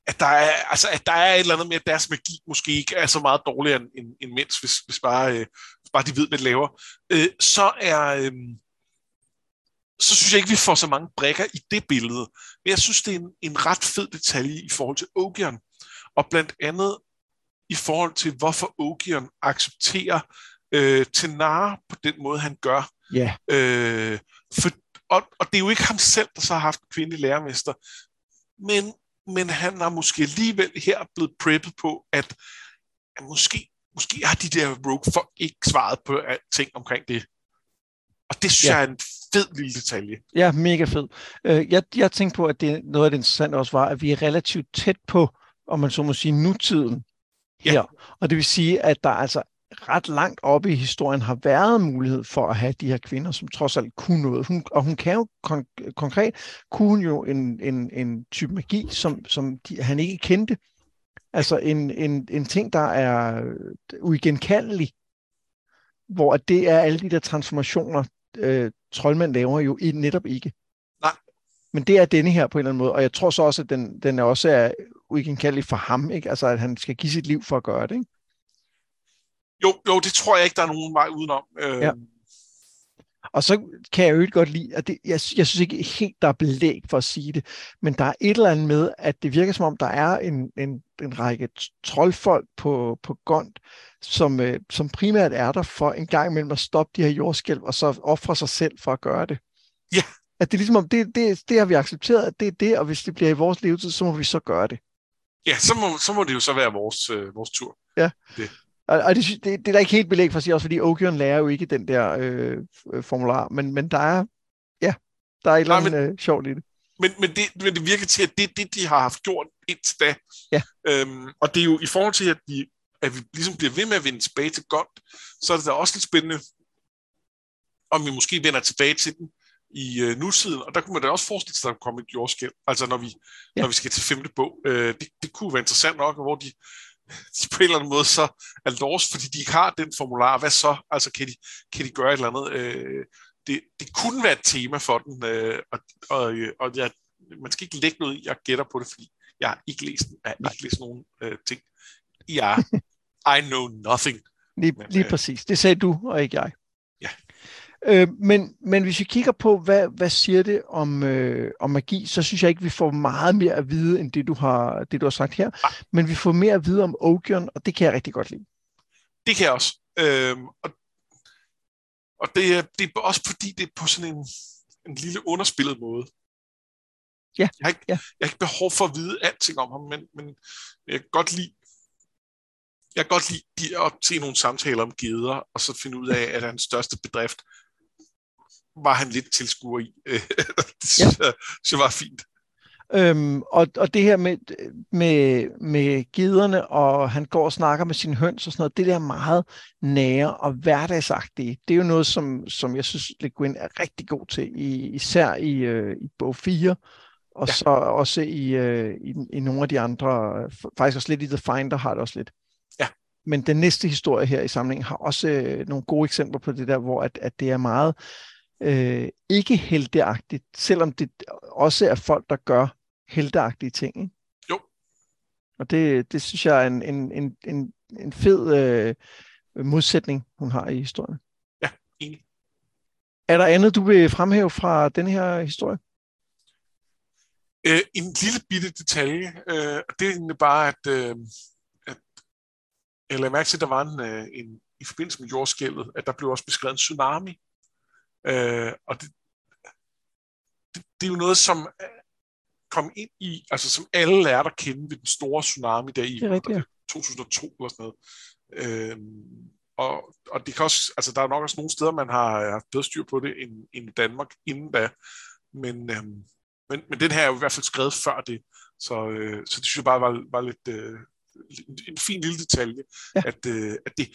Speaker 2: at der er, altså, at der er et eller andet med, at deres magi måske ikke er så meget dårligere end, end, end mænds, hvis, hvis, bare, øh, bare de ved, hvad de laver, øh, så er... Øh, så synes jeg ikke, vi får så mange brækker i det billede. Men jeg synes, det er en, en ret fed detalje i forhold til Ogion. Og blandt andet i forhold til, hvorfor Ogion accepterer øh, Tenara på den måde, han gør. Yeah. Øh, for, og, og det er jo ikke ham selv, der så har haft kvindelig lærermester. Men men han har måske alligevel her blevet preppet på, at, at måske, måske har de der rogue folk ikke svaret på ting omkring det. Og det synes ja. jeg er en fed lille detalje.
Speaker 1: Ja, mega fed. Uh, jeg, jeg tænkte på, at det, noget af det interessante også var, at vi er relativt tæt på, om man så må sige, nutiden her. Ja. Og det vil sige, at der altså ret langt oppe i historien har været mulighed for at have de her kvinder, som trods alt kunne noget. Hun, og hun kan jo kon- konkret, kunne hun jo en, en, en type magi, som, som de, han ikke kendte. Altså en, en, en ting, der er uigenkaldelig, hvor det er alle de der transformationer, øh, troldmænd laver jo i, netop ikke.
Speaker 2: Nej.
Speaker 1: Men det er denne her på en eller anden måde, og jeg tror så også, at den, den er også er uigenkaldelig for ham, ikke? Altså at han skal give sit liv for at gøre det, ikke?
Speaker 2: Jo, jo, det tror jeg ikke, der er nogen vej udenom. Øh... Ja.
Speaker 1: Og så kan jeg jo ikke godt lide, at det, jeg, jeg synes ikke helt, der er belæg for at sige det, men der er et eller andet med, at det virker som om, der er en, en, en række troldfolk på, på Gond, som, øh, som primært er der for en gang imellem at stoppe de her jordskælv, og så ofre sig selv for at gøre det.
Speaker 2: Ja.
Speaker 1: At det er ligesom om, det, det, det har vi accepteret, at det er det, og hvis det bliver i vores levetid, så må vi så gøre det.
Speaker 2: Ja, så må, så må det jo så være vores, øh, vores tur.
Speaker 1: Ja. Det. Og, og det, det, det er der ikke helt belæg for at sige, også fordi Okion lærer jo ikke den der øh, formular, men, men der er, ja, der er et eller andet øh, sjovt i det.
Speaker 2: Men, men, det, men det virker til, at det er det, de har haft gjort indtil da.
Speaker 1: Ja.
Speaker 2: Øhm, og det er jo i forhold til, at vi, at vi ligesom bliver ved med at vende tilbage til godt, så er det da også lidt spændende, om vi måske vender tilbage til den i øh, nutiden, og der kunne man da også forestille sig, at der kommer et jordskæld, altså når vi, ja. når vi skal til femte bog. Øh, det, det kunne være interessant nok, hvor de de [laughs] på en eller anden måde så er lost, fordi de ikke har den formular. Hvad så? Altså, kan de, kan de gøre et eller andet? Øh, det, det kunne være et tema for den, øh, og, og, og jeg, man skal ikke lægge noget i, jeg gætter på det, fordi jeg har ikke læst, jeg har ikke læst nogen øh, ting. Ja, I know nothing.
Speaker 1: Lige, Men, lige øh, præcis. Det sagde du, og ikke jeg. Øh, men, men hvis vi kigger på, hvad, hvad siger det om, øh, om magi, så synes jeg ikke, vi får meget mere at vide, end det, du har, det, du har sagt her.
Speaker 2: Nej.
Speaker 1: Men vi får mere at vide om Ogion, og det kan jeg rigtig godt lide.
Speaker 2: Det kan jeg også. Øhm, og og det, er, det er også fordi, det er på sådan en, en lille underspillet måde.
Speaker 1: Ja,
Speaker 2: Jeg har, ikke,
Speaker 1: ja.
Speaker 2: jeg har ikke behov for at vide alting om ham, men, men jeg kan godt lide jeg kan godt lide de, at se nogle samtaler om geder, og så finde ud af, at hans største bedrift var han lidt tilskuer i. [laughs] det synes, jeg, synes jeg var fint.
Speaker 1: Øhm, og, og det her med, med, med giderne, og han går og snakker med sine høns og sådan noget, det der meget nære og hverdagsagtige, det er jo noget, som, som jeg synes, Le Guin er rigtig god til, i, især i, øh, i bog 4, og
Speaker 2: Ja.
Speaker 1: ja. så også i, øh, i, i nogle af de andre, faktisk også lidt i The Finder har det også lidt.
Speaker 2: Ja.
Speaker 1: Men den næste historie her i samlingen har også øh, nogle gode eksempler på det der, hvor at, at det er meget øh, ikke helteagtigt, selvom det også er folk, der gør helteagtige ting. Ikke?
Speaker 2: Jo.
Speaker 1: Og det, det synes jeg er en, en, en, en, en fed øh, modsætning, hun har i historien.
Speaker 2: Ja, enig.
Speaker 1: Er der andet, du vil fremhæve fra den her historie?
Speaker 2: Øh, en lille bitte detalje, øh, og det er egentlig bare, at, øh, at jeg lagde mærke til, at der var en, øh, en, i forbindelse med jordskælvet, at der blev også beskrevet en tsunami. Øh, og det, det, det er jo noget, som øh, kom ind i, altså som alle lærte at kende ved den store tsunami der i
Speaker 1: rigtigt, ja.
Speaker 2: 2002 eller sådan noget. Øh, og, og det kan også, altså der er nok også nogle steder, man har haft bedre styr på det end, end i Danmark inden da. Men, øhm, men, men den her er jo i hvert fald skrevet før det, så, øh, så det synes jeg bare var, var lidt øh, en, fin lille detalje,
Speaker 1: ja.
Speaker 2: at, øh, at det,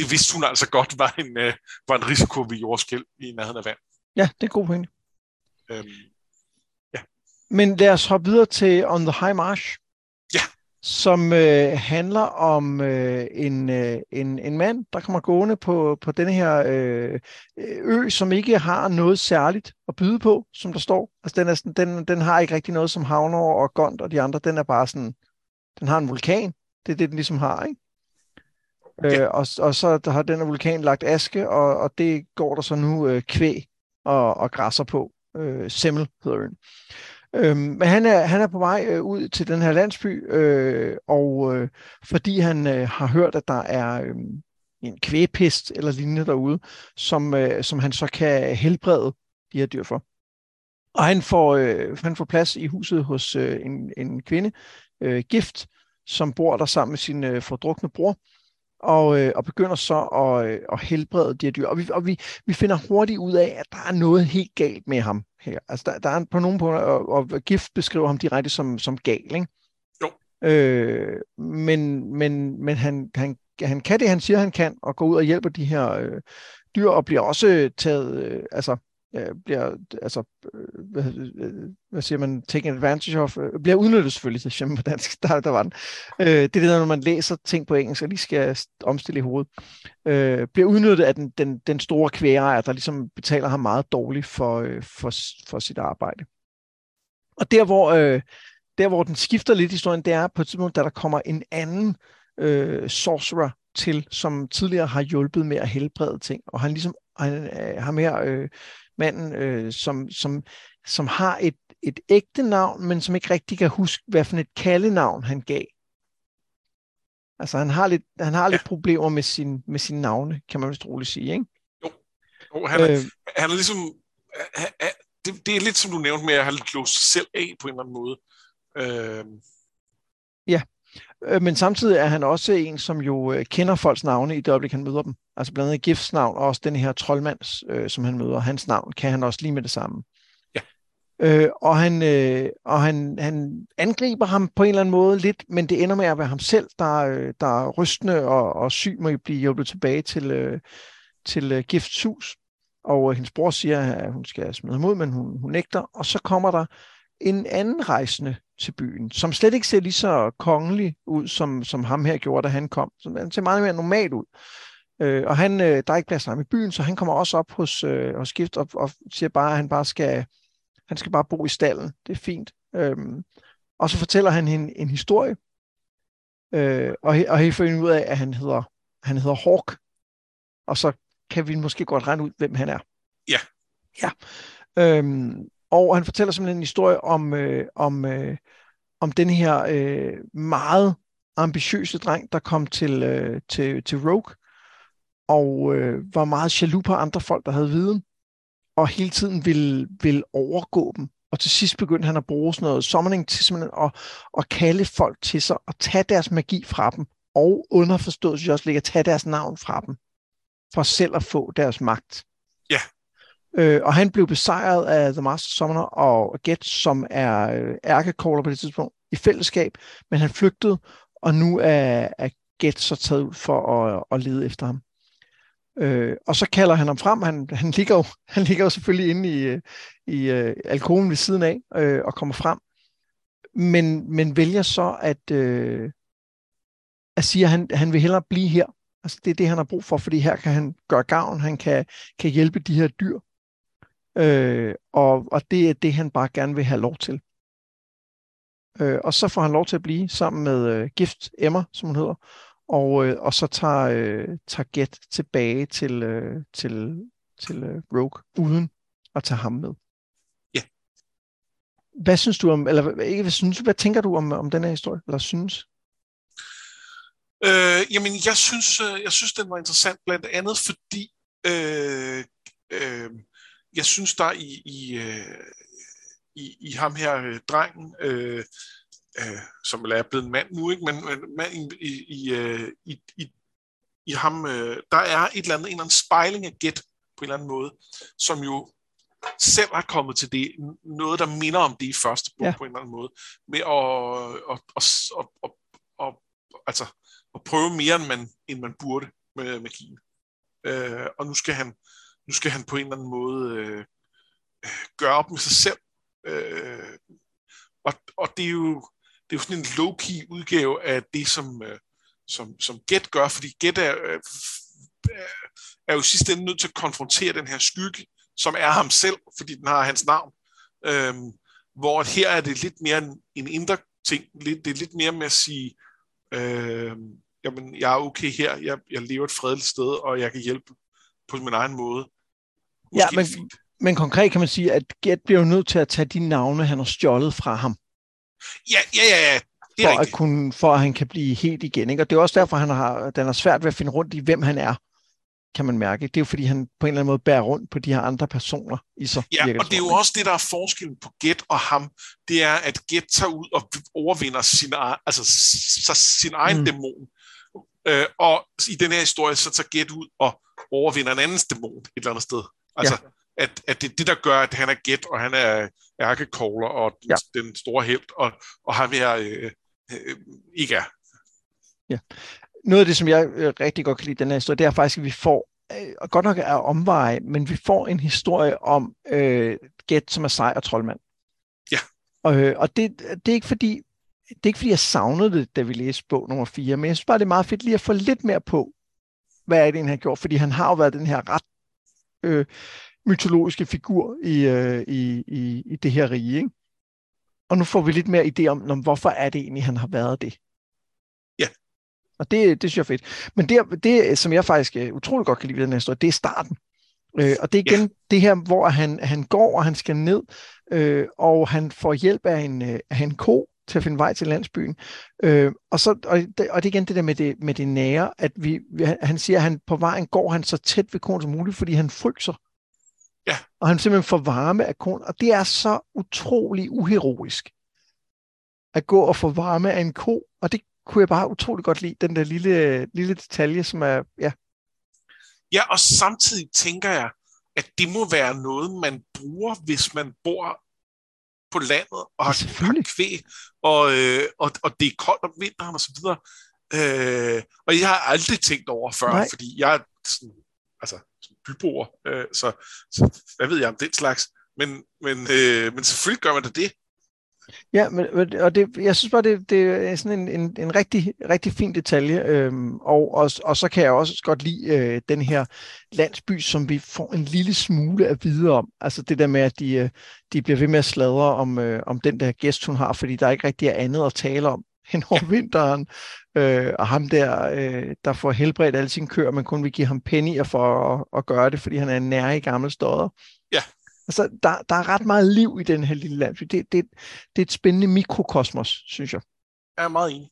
Speaker 2: det vidste hun altså godt var en, øh, var en risiko ved jordskæld i nærheden af vand.
Speaker 1: Ja, det er god pointe.
Speaker 2: Øhm,
Speaker 1: Men lad os hoppe videre til On the High Marsh.
Speaker 2: Ja.
Speaker 1: Som øh, handler om øh, en, øh, en, en mand, der kommer gående på, på denne her øh, ø, som ikke har noget særligt at byde på, som der står. Altså den, er sådan, den, den har ikke rigtig noget som Havner og Gond og de andre. Den er bare sådan, den har en vulkan. Det er det, den ligesom har, ikke?
Speaker 2: Ja.
Speaker 1: Øh, og, og så der har den vulkan lagt aske, og, og det går der så nu øh, kvæg og, og græsser på. Øh, Semmel hedder øen. Øhm, men han er, han er på vej øh, ud til den her landsby, øh, og øh, fordi han øh, har hørt, at der er øh, en kvægpest eller lignende derude, som, øh, som han så kan helbrede de her dyr for. Og han får, øh, han får plads i huset hos øh, en, en kvinde, øh, gift, som bor der sammen med sin øh, fordrukne bror, og, øh, og begynder så at, øh, at helbrede de her dyr. Og, vi, og vi, vi finder hurtigt ud af, at der er noget helt galt med ham her. Altså der, der er på nogle punkter, og, og gift beskriver ham direkte som, som gal, ikke?
Speaker 2: Jo.
Speaker 1: Øh, men men, men han, han, han kan det, han siger, han kan, og går ud og hjælper de her øh, dyr, og bliver også taget, øh, altså, øh, bliver, altså, øh, hvad, øh, hvad siger man, taken advantage of, øh, bliver udnyttet selvfølgelig, det på dansk, [laughs] der, der var den. Øh, det er det der, når man læser ting på engelsk, og lige skal omstille i hovedet, øh, bliver udnyttet af den, den, den store kvægerejer, der ligesom betaler ham meget dårligt for, øh, for, for sit arbejde. Og der hvor, øh, der, hvor den skifter lidt historien, det er på et tidspunkt, da der kommer en anden øh, sorcerer til, som tidligere har hjulpet med at helbrede ting. Og han ligesom han, øh, har mere øh, manden, øh, som, som, som har et, et ægte navn, men som ikke rigtig kan huske, hvad for et kaldenavn han gav. Altså han har lidt, han har ja. lidt problemer med sin, med sine navne, kan man vist roligt sige, ikke?
Speaker 2: og han, er, øh, han er ligesom, han, han, det, det er lidt som du nævnte med at have låst sig selv af på en eller anden måde. Øh,
Speaker 1: ja, øh, men samtidig er han også en, som jo øh, kender folks navne i det øjeblik, han møder dem. Altså blandt andet Gifts navn, og også den her troldmands, øh, som han møder, hans navn, kan han også lige med det samme.
Speaker 2: Ja.
Speaker 1: Øh, og han, øh, og han, han angriber ham på en eller anden måde lidt, men det ender med at være ham selv, der, øh, der er rystende og, og syg må blive hjulpet tilbage til, øh, til øh, Gifts hus. Og øh, hendes bror siger, at hun skal smide ham ud, men hun, hun nægter. Og så kommer der en anden rejsende til byen, som slet ikke ser lige så kongelig ud, som, som ham her gjorde, da han kom. Så han ser meget mere normal ud. Øh, og han, øh, der er ikke plads til ham i byen, så han kommer også op hos, øh, hos Gift og, og siger bare, at han bare skal, han skal bare bo i stallen. Det er fint. Øhm, og så fortæller han en, en historie, øh, og, og her finder ud af, at han hedder, han hedder Hawk. Og så kan vi måske godt regne ud, hvem han er.
Speaker 2: Ja.
Speaker 1: Ja. Øhm, og han fortæller simpelthen en historie om, øh, om, øh, om den her øh, meget ambitiøse dreng, der kom til, øh, til, til Rogue, og øh, var meget jaloux på andre folk, der havde viden, og hele tiden ville, ville overgå dem. Og til sidst begyndte han at bruge sådan noget summoning til simpelthen at, at kalde folk til sig og tage deres magi fra dem, og underforstået synes jeg også ligge at tage deres navn fra dem, for selv at få deres magt.
Speaker 2: Ja.
Speaker 1: Øh, og han blev besejret af The Master Summoner og Get, som er øh, ærkecaller på det tidspunkt, i fællesskab, men han flygtede, og nu er, er Get så taget ud for at, at lede efter ham. Øh, og så kalder han ham frem. Han, han, ligger, jo, [laughs] han ligger jo selvfølgelig inde i, øh, i øh, alkoholen ved siden af øh, og kommer frem. Men, men vælger så at, øh, at sige, at han, han vil hellere blive her. Altså det er det, han har brug for, fordi her kan han gøre gavn. Han kan, kan hjælpe de her dyr. Øh, og, og det er det, han bare gerne vil have lov til. Øh, og så får han lov til at blive sammen med øh, Gift Emma, som hun hedder, og, øh, og så tager, øh, tager Get tilbage til, øh, til, til øh, Rogue, uden at tage ham med.
Speaker 2: Ja.
Speaker 1: Hvad synes du om, eller ikke hvad synes, hvad tænker du om, om den her historie, eller synes?
Speaker 2: Øh, jamen, jeg synes, øh, jeg synes, den var interessant, blandt andet fordi, øh, øh, jeg synes, der i, i, øh, i, i ham her, øh, drengen, øh, øh, som er blevet en mand nu, ikke? men, men mand i, i, øh, i, i, i ham, øh, der er et eller andet, en eller anden spejling af Get på en eller anden måde, som jo selv har kommet til det, noget, der minder om det i første bog ja. på en eller anden måde, med at, at, at, at, at, at, altså, at prøve mere, end man, end man burde med magien. Øh, og nu skal han nu skal han på en eller anden måde øh, øh, gøre op med sig selv. Øh, og, og det er jo det er jo sådan en low-key udgave af det, som, øh, som, som Get gør, fordi Get er, øh, er jo sidst ende nødt til at konfrontere den her skygge, som er ham selv, fordi den har hans navn. Øhm, hvor her er det lidt mere en, en indre ting. Lidt, det er lidt mere med at sige, øh, jamen, jeg er okay her, jeg, jeg lever et fredeligt sted, og jeg kan hjælpe på min egen måde.
Speaker 1: Måske ja, men, men konkret kan man sige, at Get bliver jo nødt til at tage de navne, han har stjålet fra ham.
Speaker 2: Ja, ja, ja, ja.
Speaker 1: Det er for, at kunne, for at han kan blive helt igen. Ikke? Og det er også derfor, han har, den er svært ved at finde rundt i, hvem han er, kan man mærke. Det er jo fordi, han på en eller anden måde bærer rundt på de her andre personer i sig.
Speaker 2: Ja, og det er jo også det, der er forskellen på Get og ham. Det er, at Get tager ud og overvinder sin, altså, sin egen mm. dæmon. Øh, og i den her historie, så tager Get ud og overvinder en andens dæmon et eller andet sted. Altså, ja at, at det det, der gør, at han er gæt, og han er ærkekogler, og ja. den store held, og, og ham her øh, øh, ikke er.
Speaker 1: Ja. Noget af det, som jeg øh, rigtig godt kan lide den her historie, det er faktisk, at vi får, øh, godt nok er omveje, men vi får en historie om øh, Gæt, som er sej og troldmand.
Speaker 2: Ja.
Speaker 1: Og, øh, og det, det er ikke fordi, det er ikke fordi, jeg savnede det, da vi læste bog nummer 4, men jeg synes bare, det er meget fedt lige at få lidt mere på, hvad er det, han har gjort, fordi han har jo været den her ret øh, mytologiske figur i, øh, i, i, i det her rige. Ikke? Og nu får vi lidt mere idé om, om, hvorfor er det egentlig, han har været det.
Speaker 2: Ja.
Speaker 1: Og det, det synes jeg er fedt. Men det, det, som jeg faktisk uh, utrolig godt kan lide ved den her historie, det er starten. Øh, og det er igen ja. det her, hvor han, han går, og han skal ned, øh, og han får hjælp af en, øh, af en ko til at finde vej til landsbyen. Øh, og, så, og, det, og det er igen det der med det, med det nære, at vi, han siger, at han på vejen går han så tæt ved konen som muligt, fordi han fryser.
Speaker 2: Ja.
Speaker 1: Og han simpelthen får varme af konen, og det er så utrolig uheroisk at gå og få varme af en ko, og det kunne jeg bare utrolig godt lide, den der lille, lille detalje, som er, ja.
Speaker 2: Ja, og samtidig tænker jeg, at det må være noget, man bruger, hvis man bor på landet og har, har kvæg, og, øh, og, og det er koldt om vinteren og så videre. Øh, og jeg har aldrig tænkt over før, Nej. fordi jeg er sådan, altså, byboer, øh, så, så hvad ved jeg om den slags. Men, men, øh, men selvfølgelig gør man da det.
Speaker 1: Ja, men, og det, jeg synes bare, det, det er sådan en, en, en rigtig, rigtig fin detalje, øhm, og, og, og så kan jeg også godt lide øh, den her landsby, som vi får en lille smule at vide om. Altså det der med, at de, øh, de bliver ved med at sladre om, øh, om den der gæst, hun har, fordi der ikke rigtig er andet at tale om [laughs] hen over vinteren, øh, og ham der, øh, der får helbredt alle sine køer, men kun vil give ham pennier for at, at gøre det, fordi han er en nær i gammel stodder.
Speaker 2: Ja.
Speaker 1: Altså, der, der er ret meget liv i den her lille landsby. Det, det, det er et spændende mikrokosmos, synes jeg.
Speaker 2: Jeg er meget enig.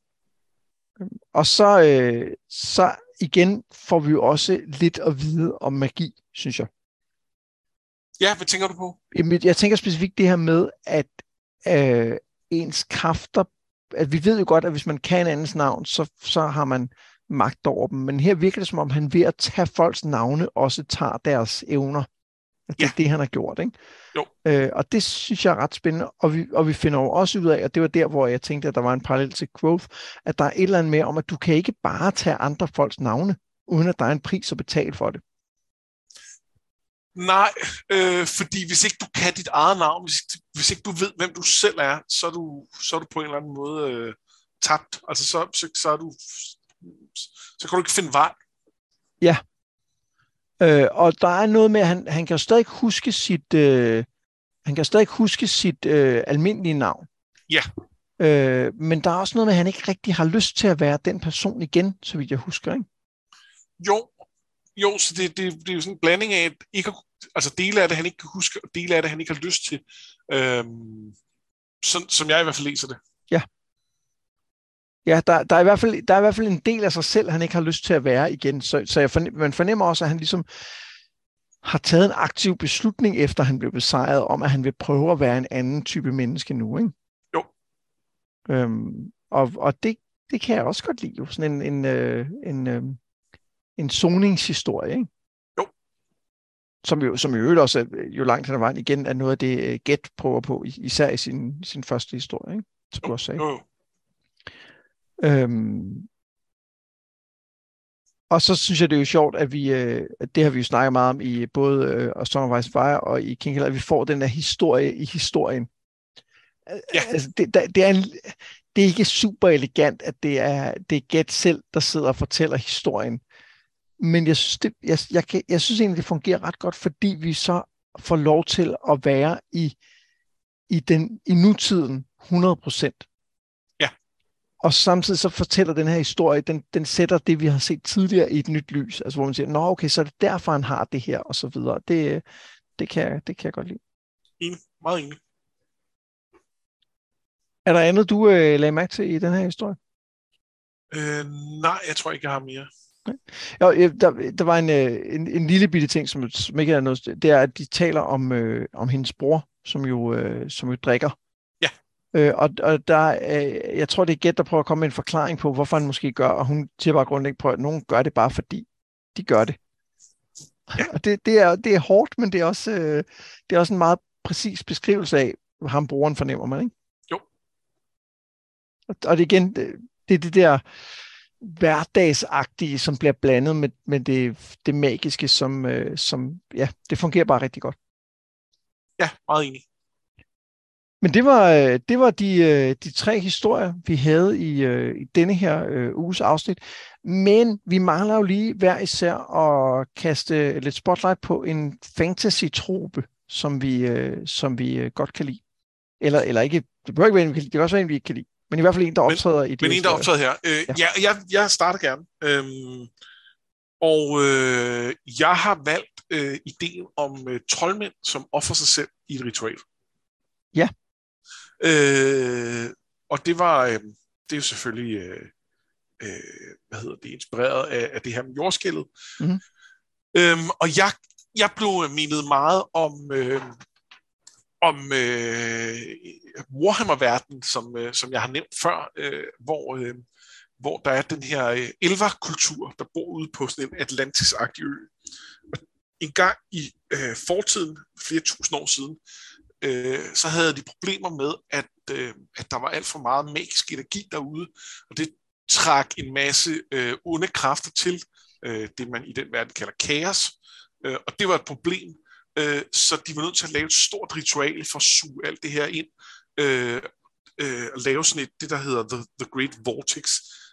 Speaker 1: Og så, øh, så igen får vi jo også lidt at vide om magi, synes jeg.
Speaker 2: Ja, hvad tænker du på?
Speaker 1: Jamen, Jeg tænker specifikt det her med, at øh, ens kræfter, at vi ved jo godt, at hvis man kan en andens navn, så, så har man magt over dem. Men her virker det som om, han ved at tage folks navne også tager deres evner. At det
Speaker 2: Ja.
Speaker 1: er det, han har gjort, ikke?
Speaker 2: Jo.
Speaker 1: Øh, og det synes jeg er ret spændende, og vi, og vi finder jo også ud af, og det var der, hvor jeg tænkte, at der var en parallel til Growth, at der er et eller andet med om, at du kan ikke bare tage andre folks navne, uden at der er en pris at betale for det.
Speaker 2: Nej, øh, fordi hvis ikke du kan dit eget navn, hvis, hvis ikke du ved, hvem du selv er, så er du, så er du på en eller anden måde øh, tabt. Altså så, så, så er du så kan du ikke finde vej.
Speaker 1: Øh, og der er noget med, at han, han kan stadig huske sit, øh, han kan stadig huske sit øh, almindelige navn.
Speaker 2: Ja.
Speaker 1: Øh, men der er også noget med, at han ikke rigtig har lyst til at være den person igen, så vidt jeg husker. Ikke?
Speaker 2: Jo, jo så det, det, det er jo sådan en blanding af, at ikke, altså dele af det, han ikke kan huske, og dele af det, han ikke har lyst til. Øhm, sådan, som jeg i hvert fald læser det.
Speaker 1: Ja, der, der, er i hvert fald, der er i hvert fald en del af sig selv, han ikke har lyst til at være igen. Så, så jeg fornem, man fornemmer også, at han ligesom har taget en aktiv beslutning, efter han blev besejret, om at han vil prøve at være en anden type menneske nu. Ikke?
Speaker 2: Jo.
Speaker 1: Øhm, og og det, det kan jeg også godt lide. Jo. Sådan en, en, øh, en, øh, en soningshistorie. Ikke?
Speaker 2: Jo.
Speaker 1: Som jo, som øvrigt også, er, jo langt hen ad vejen igen, er noget af det, øh, Get prøver på, is- især i sin, sin første historie, ikke? som du også sagde.
Speaker 2: Jo, jo.
Speaker 1: Øhm, og så synes jeg, det er jo sjovt, at vi, øh, at det har vi jo snakket meget om i både øh, og Song of Ice Fire og i King Hill, at vi får den der historie i historien.
Speaker 2: Ja.
Speaker 1: Altså, det, der, det, er en, det er ikke super elegant, at det er, det er Get selv, der sidder og fortæller historien. Men jeg synes, det, jeg, jeg, kan, jeg synes egentlig, det fungerer ret godt, fordi vi så får lov til at være i, i, den, i nutiden 100 procent. Og samtidig så fortæller den her historie, den, den sætter det, vi har set tidligere i et nyt lys. Altså hvor man siger, nå okay, så er det derfor, han har det her, og så videre. Det, det, kan, jeg- det kan jeg godt lide.
Speaker 2: Enig. Meget enig.
Speaker 1: Er der andet, du øh, lagde mærke til i den her historie?
Speaker 2: Øh, nej, jeg tror ikke, jeg har mere.
Speaker 1: Jo, øh, der, der var en, øh, en, en lille bitte ting, som, som ikke er noget, det er, at de taler om, øh, om hendes bror, som jo, øh, som jo drikker. Øh, og, og der, øh, jeg tror, det er Gæt, der prøver at komme med en forklaring på, hvorfor han måske gør, og hun siger bare grundlæggende på, at nogen gør det bare fordi de gør det.
Speaker 2: Ja.
Speaker 1: Og det, det, er, det er hårdt, men det er, også, øh, det er også en meget præcis beskrivelse af, hvad ham brugeren fornemmer man, ikke?
Speaker 2: Jo.
Speaker 1: Og, og det er igen, det, det er det der hverdagsagtige, som bliver blandet med, med det, det magiske, som, øh, som, ja, det fungerer bare rigtig godt.
Speaker 2: Ja, meget enig.
Speaker 1: Men det var, øh, det var de, øh, de tre historier, vi havde i, øh, i denne her øh, uges afsnit. Men vi mangler jo lige hver især at kaste lidt spotlight på en fantasy-trope, som vi, øh, som vi godt kan lide. Eller, eller ikke, det behøver ikke være en, vi kan lide, det kan også være en, vi ikke kan lide. Men i hvert fald en, der
Speaker 2: Men-
Speaker 1: optræder i det.
Speaker 2: Men en, der er optaget her. Øh,
Speaker 1: Ja.
Speaker 2: ja. jeg, jeg, jeg starter gerne. Øhm, og øh, jeg har valgt øh, ideen om øh, troldmænd, som offer sig selv i et ritual.
Speaker 1: Ja.
Speaker 2: Øh, og det var, øh, det er jo selvfølgelig, øh, øh, hvad hedder det, inspireret af, af det her med jordskældet.
Speaker 1: Mhm.
Speaker 2: Øhm, og jeg, jeg blev mindet meget om, øh, om øh, Warhammer-verdenen, som, øh, som jeg har nævnt før, øh, hvor, øh, hvor der er den her øh, elverkultur, der bor ude på sådan en Atlantis-agtig ø. Og en gang i øh, fortiden, flere tusind år siden, øh, så havde de problemer med, at, øh, at der var alt for meget magisk energi derude, og det trak en masse øh, onde kræfter til, øh, det man i den verden kalder kaos, øh, og det var et problem, øh, så de var nødt til at lave et stort ritual for at suge alt det her ind, øh, øh, og lave sådan et, det der hedder The, the Great Vortex,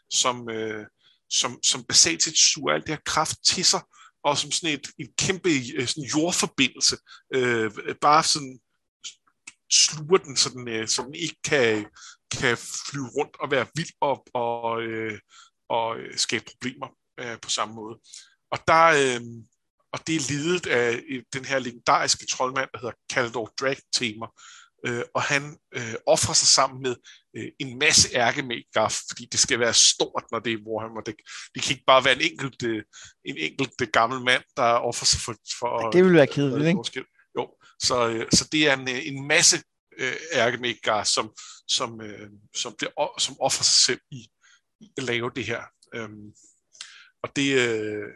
Speaker 2: som, øh, som, som basalt set suger alt det her kraft til sig, og som sådan et, en kæmpe øh, sådan jordforbindelse, øh, bare sådan sluger den, så den, øh, så den ikke kan, kan flyve rundt og være vild og, og, øh, og øh, skabe problemer øh, på samme måde. Og der, øh, og det er ledet af den her legendariske troldmand, der hedder Kaldor Drag-temer, øh, og han øh, offrer sig sammen med øh, en masse ærkemækker, fordi det skal være stort, når det er Warhammer. Det, det kan ikke bare være en enkelt, øh, en enkelt øh, gammel mand, der offrer sig for... for
Speaker 1: det vil være kedeligt, ikke?
Speaker 2: Så, øh, så det er en, øh, en masse øh, som, som, øh, som, bliver, som offrer sig selv i, i at lave det her. Øhm, og det, øh,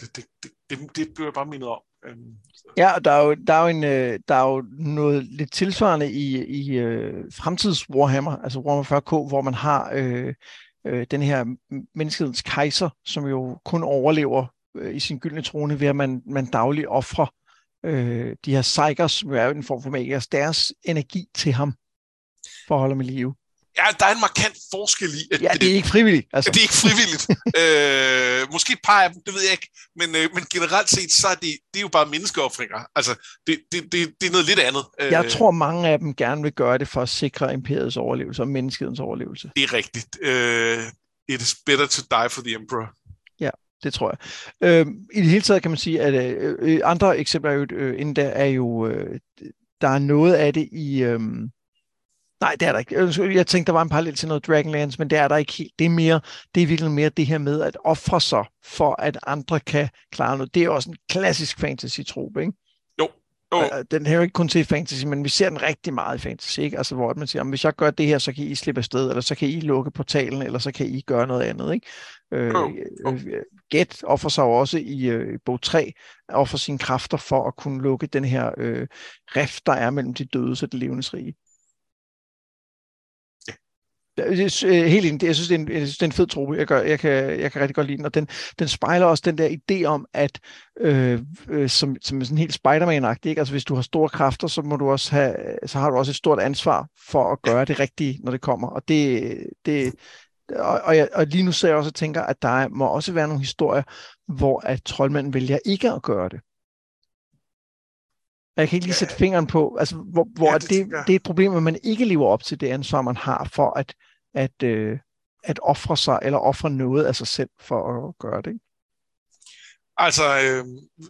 Speaker 2: det, det, det, det, det bliver jeg bare mindet om. Øhm,
Speaker 1: Ja, der er jo, der er jo, en, øh, der er jo noget lidt tilsvarende i, i øh, fremtids Warhammer, altså Warhammer 40K, hvor man har øh, øh, den her menneskehedens kejser, som jo kun overlever øh, i sin gyldne trone, ved at man, man dagligt offrer øh, de her Psykers, som jo er en form for magier, deres energi til ham, for at holde ham i live.
Speaker 2: Ja, der er en markant forskel i...
Speaker 1: At ja, det er ikke frivilligt.
Speaker 2: Altså. [laughs] Det er ikke frivilligt. øh, måske et par af dem, det ved jeg ikke. Men, øh, men generelt set, så er det, det er jo bare menneskeoffringer. Altså, det, det, det, det er noget lidt andet.
Speaker 1: Øh, jeg tror, mange af dem gerne vil gøre det for at sikre imperiets overlevelse og menneskets overlevelse.
Speaker 2: Det er rigtigt. Uh, it is better to die for the emperor.
Speaker 1: Det tror jeg. Øh, I det hele taget kan man sige, at øh, øh andre eksempler jo, øh, inden der er jo... Øh, der er noget af det i... Øh, Nej, det er der ikke. Jeg tænkte, der var en parallel til noget Dragonlance, men det er der ikke helt. Det er, mere, det er virkelig mere det her med at ofre sig, for at andre kan klare noget. Det er også en klassisk fantasy-trop, ikke?
Speaker 2: Jo.
Speaker 1: Den her er ikke kun til fantasy, men vi ser den rigtig meget i fantasy, ikke? Altså, hvor man siger, hvis jeg gør det her, så kan I slippe afsted, eller så kan I lukke portalen, eller så kan I gøre noget andet, ikke? Øh, jo. Øh, Get offer sig også i øh, bog 3, offer sine kræfter for at kunne lukke den her øh, rift, der er mellem de døde og det levende rige. Helt enig. Jeg synes, det er en, jeg synes, det er en fed truppe. Jeg, gør, jeg, kan, jeg kan rigtig godt lide den. Og den, den spejler også den der idé om, at øh, øh, som, som sådan helt Spider-Man-agtig, ikke? Altså, hvis du har store kræfter, så, må du også have, så har du også et stort ansvar for at gøre det rigtige, når det kommer. Og det, det, og, og, jeg, og lige nu ser jeg også og tænker, at der må også være nogle historier, hvor at troldmanden vælger ikke at gøre det. Jeg kan ikke lige sætte fingeren på, altså, hvor, hvor ja, det, det, det er et problem, at man ikke lever op til det ansvar, man har for at, at, øh, at ofre sig, eller ofre noget af sig selv for at gøre det. Ikke?
Speaker 2: Altså, øh,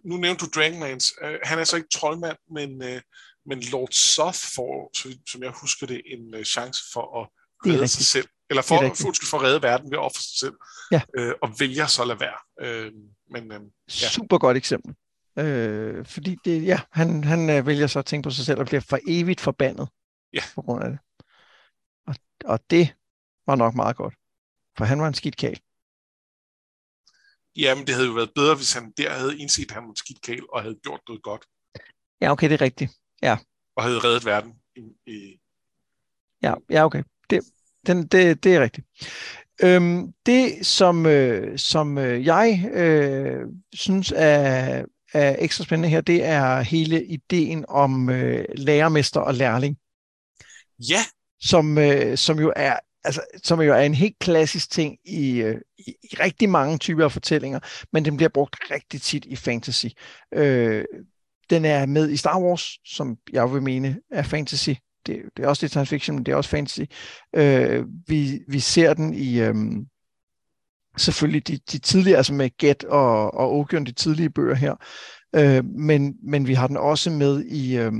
Speaker 2: nu nævnte du Dragonlance. Øh, han er så ikke troldmand, men, øh, men Lord Soth får, som jeg husker det, en øh, chance for at redde sig selv. Eller for, for, for at redde verden ved at ofre sig selv.
Speaker 1: Ja.
Speaker 2: Øh, og vælger så at lade være. Øh, men, øh,
Speaker 1: ja. Super godt eksempel. Øh, fordi det, ja, han, han øh, vælger så at tænke på sig selv og bliver for evigt forbandet
Speaker 2: ja.
Speaker 1: på grund af det. Og, og det var nok meget godt, for han var en skidt kæl.
Speaker 2: Jamen, det havde jo været bedre, hvis han der havde indset, at han var en skidt kæl og havde gjort noget godt.
Speaker 1: Ja, okay, det er rigtigt. Ja.
Speaker 2: Og havde reddet verden.
Speaker 1: Ja, ja, okay. Det, den, det, det er rigtigt. Øhm, det, som, øh, som øh, jeg øh, synes er, er ekstra spændende her, det er hele ideen om øh, lærermester og lærling.
Speaker 2: Ja.
Speaker 1: Som, øh, som jo er altså, som jo er en helt klassisk ting i, øh, i, i rigtig mange typer af fortællinger, men den bliver brugt rigtig tit i fantasy. Øh, den er med i Star Wars, som jeg vil mene er fantasy. Det, det er også lidt science fiction, men det er også fantasy. Øh, vi, vi ser den i... Øh, selvfølgelig de, de tidlige, altså med Get og, og Ogion, de tidlige bøger her, øh, men, men vi har den også med i, øh,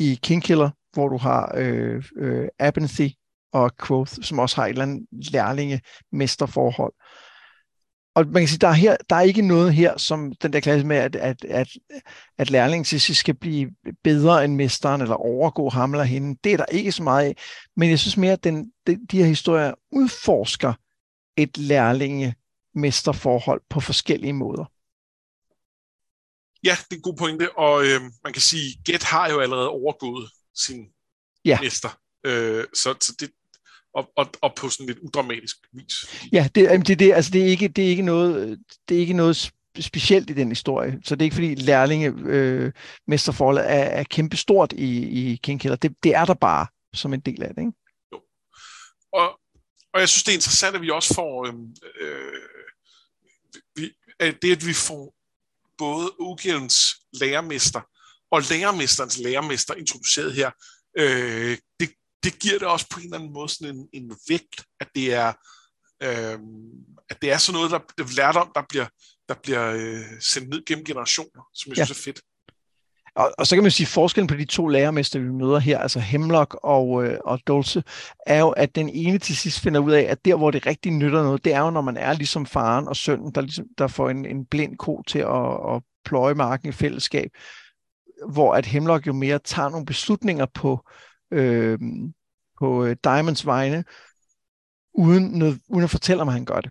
Speaker 1: i Kingkiller, hvor du har øh, øh, Apathy og Quoth, som også har et eller andet lærlinge-mesterforhold. Og man kan sige, der er, her, der er ikke noget her, som den der klasse med, at, at, at, at lærlingen til sidst skal blive bedre end mesteren, eller overgå ham eller hende. Det er der ikke så meget af. Men jeg synes mere, at den, de, de her historier udforsker et lærlinge-mesterforhold på forskellige måder.
Speaker 2: Ja, det er en god pointe, og øh, man kan sige, Get har jo allerede overgået sin ja. mester. Øh, så, så det, og, og, og på sådan lidt udramatisk vis.
Speaker 1: Ja, det, det, det, altså det, er ikke, det, er ikke noget, det er ikke noget specielt i den historie. Så det er ikke fordi lærlinge øh, mesterforholdet er, er kæmpestort i, i King Killer. Det, det er der bare som en del af det. Ikke?
Speaker 2: Jo. Og, og jeg synes, det er interessant, at vi også får øh, øh, vi, at det, at vi får både Ogiens lærermester og lærermesterens lærermester introduceret her, øh, det det giver det også på en eller anden måde sådan en, en vægt, at det er, øh, at det er sådan noget, der, der lærdom, der bliver, der bliver øh, sendt ned gennem generationer, som jeg ja. synes er fedt.
Speaker 1: Og, og så kan man sige, at forskellen på de to lærermester, vi møder her, altså Hemlock og, øh, og Dulce, er jo, at den ene til sidst finder ud af, at der, hvor det rigtig nytter noget, det er jo, når man er ligesom faren og sønnen, der, ligesom, der får en, en blind ko til at, at pløje marken i fællesskab, hvor at Hemlock jo mere tager nogle beslutninger på, øh, på øh, Diamonds vegne, uden, noget, uden at fortælle, om han gør det.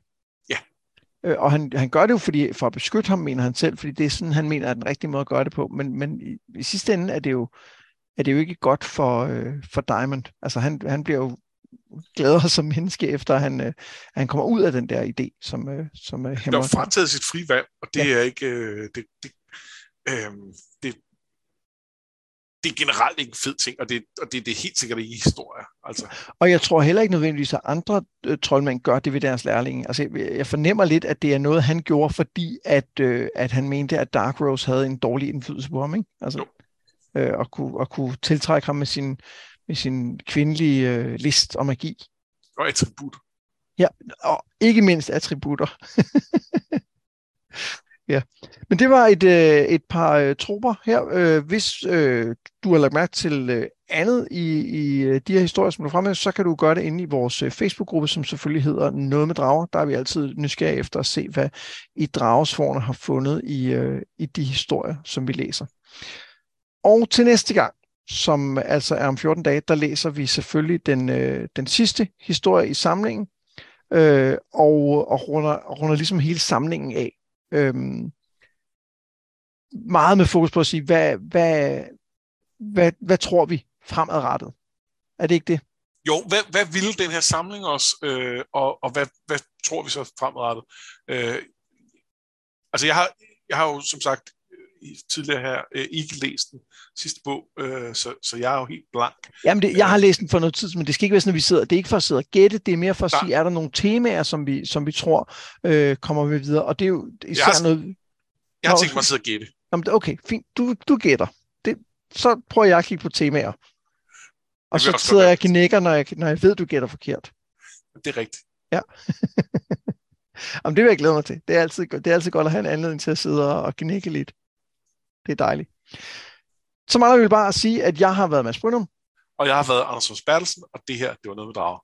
Speaker 1: Øh, og han, han gør det jo fordi, for at beskytte ham, mener han selv, fordi det er sådan, han mener er den rigtige måde at gøre det på. Men, men i, i sidste ende er det jo, er det jo ikke godt for, øh, for Diamond. Altså han, han bliver jo glæder [laughs] som menneske, efter han, øh, han kommer ud af den der idé, som, øh, som øh,
Speaker 2: Han har frataget sit frivalg, og det ja. er ikke... Øh, det, det, øh, det, det er generelt ikke en fed ting, og det, og det, det er helt sikkert ikke historie. Altså.
Speaker 1: Og jeg tror heller ikke nødvendigvis, at andre øh, troldmænd gør det ved deres lærlinge. Altså, jeg fornemmer lidt, at det er noget, han gjorde, fordi at, øh, at han mente, at Dark Rose havde en dårlig indflydelse på ham. Ikke? Altså, øh, og, kunne, og kunne tiltrække ham med sin, med sin kvindelige øh, list og magi.
Speaker 2: Og attributter.
Speaker 1: Ja, og ikke mindst attributter. [laughs] Ja, men det var et, øh, et par øh, trupper her. Øh, hvis øh, du har lagt mærke til øh, andet i, i øh, de her historier, som du fremhæver, så kan du gøre det inde i vores øh, Facebook-gruppe, som selvfølgelig hedder Noget med Drager. Der er vi altid nysgerrige efter at se, hvad I Dragesforne har fundet i, øh, i de historier, som vi læser. Og til næste gang, som altså er om 14 dage, der læser vi selvfølgelig den, øh, den sidste historie i samlingen, øh, og, og runder, runder ligesom hele samlingen af. Øhm, meget med fokus på at sige, hvad, hvad, hvad, hvad tror vi fremadrettet? Er det ikke det?
Speaker 2: Jo, hvad, hvad ville den her samling os, øh, og, og hvad, hvad tror vi så fremadrettet? Øh, altså jeg har, jeg har jo som sagt tidligere her øh, ikke læst den sidste bog, øh, så, så jeg er jo helt blank.
Speaker 1: Jamen, det, jeg har øh. læst den for noget tid, men det skal ikke være sådan, at vi sidder, det er ikke for at sidde og gætte, det er mere for at Nej. sige, er der nogle temaer, som vi, som vi tror øh, kommer vi videre, og det er jo især
Speaker 2: jeg har,
Speaker 1: noget...
Speaker 2: Jeg har tænkt mig at sidde og gætte.
Speaker 1: Jamen, okay, fint, du, du gætter. Det, så prøver jeg at kigge på temaer. Og så sidder jeg og knækker, når jeg, når jeg ved, du gætter forkert.
Speaker 2: Det er rigtigt.
Speaker 1: Ja. [laughs] Jamen, det vil jeg glæde mig til. Det er altid, det er altid godt at have en anledning til at sidde og knække lidt. Det er dejligt. Så mangler jeg bare at sige, at jeg har været Mads Brynum.
Speaker 2: Og jeg har været Anders Bertelsen, og det her, det var noget med drager.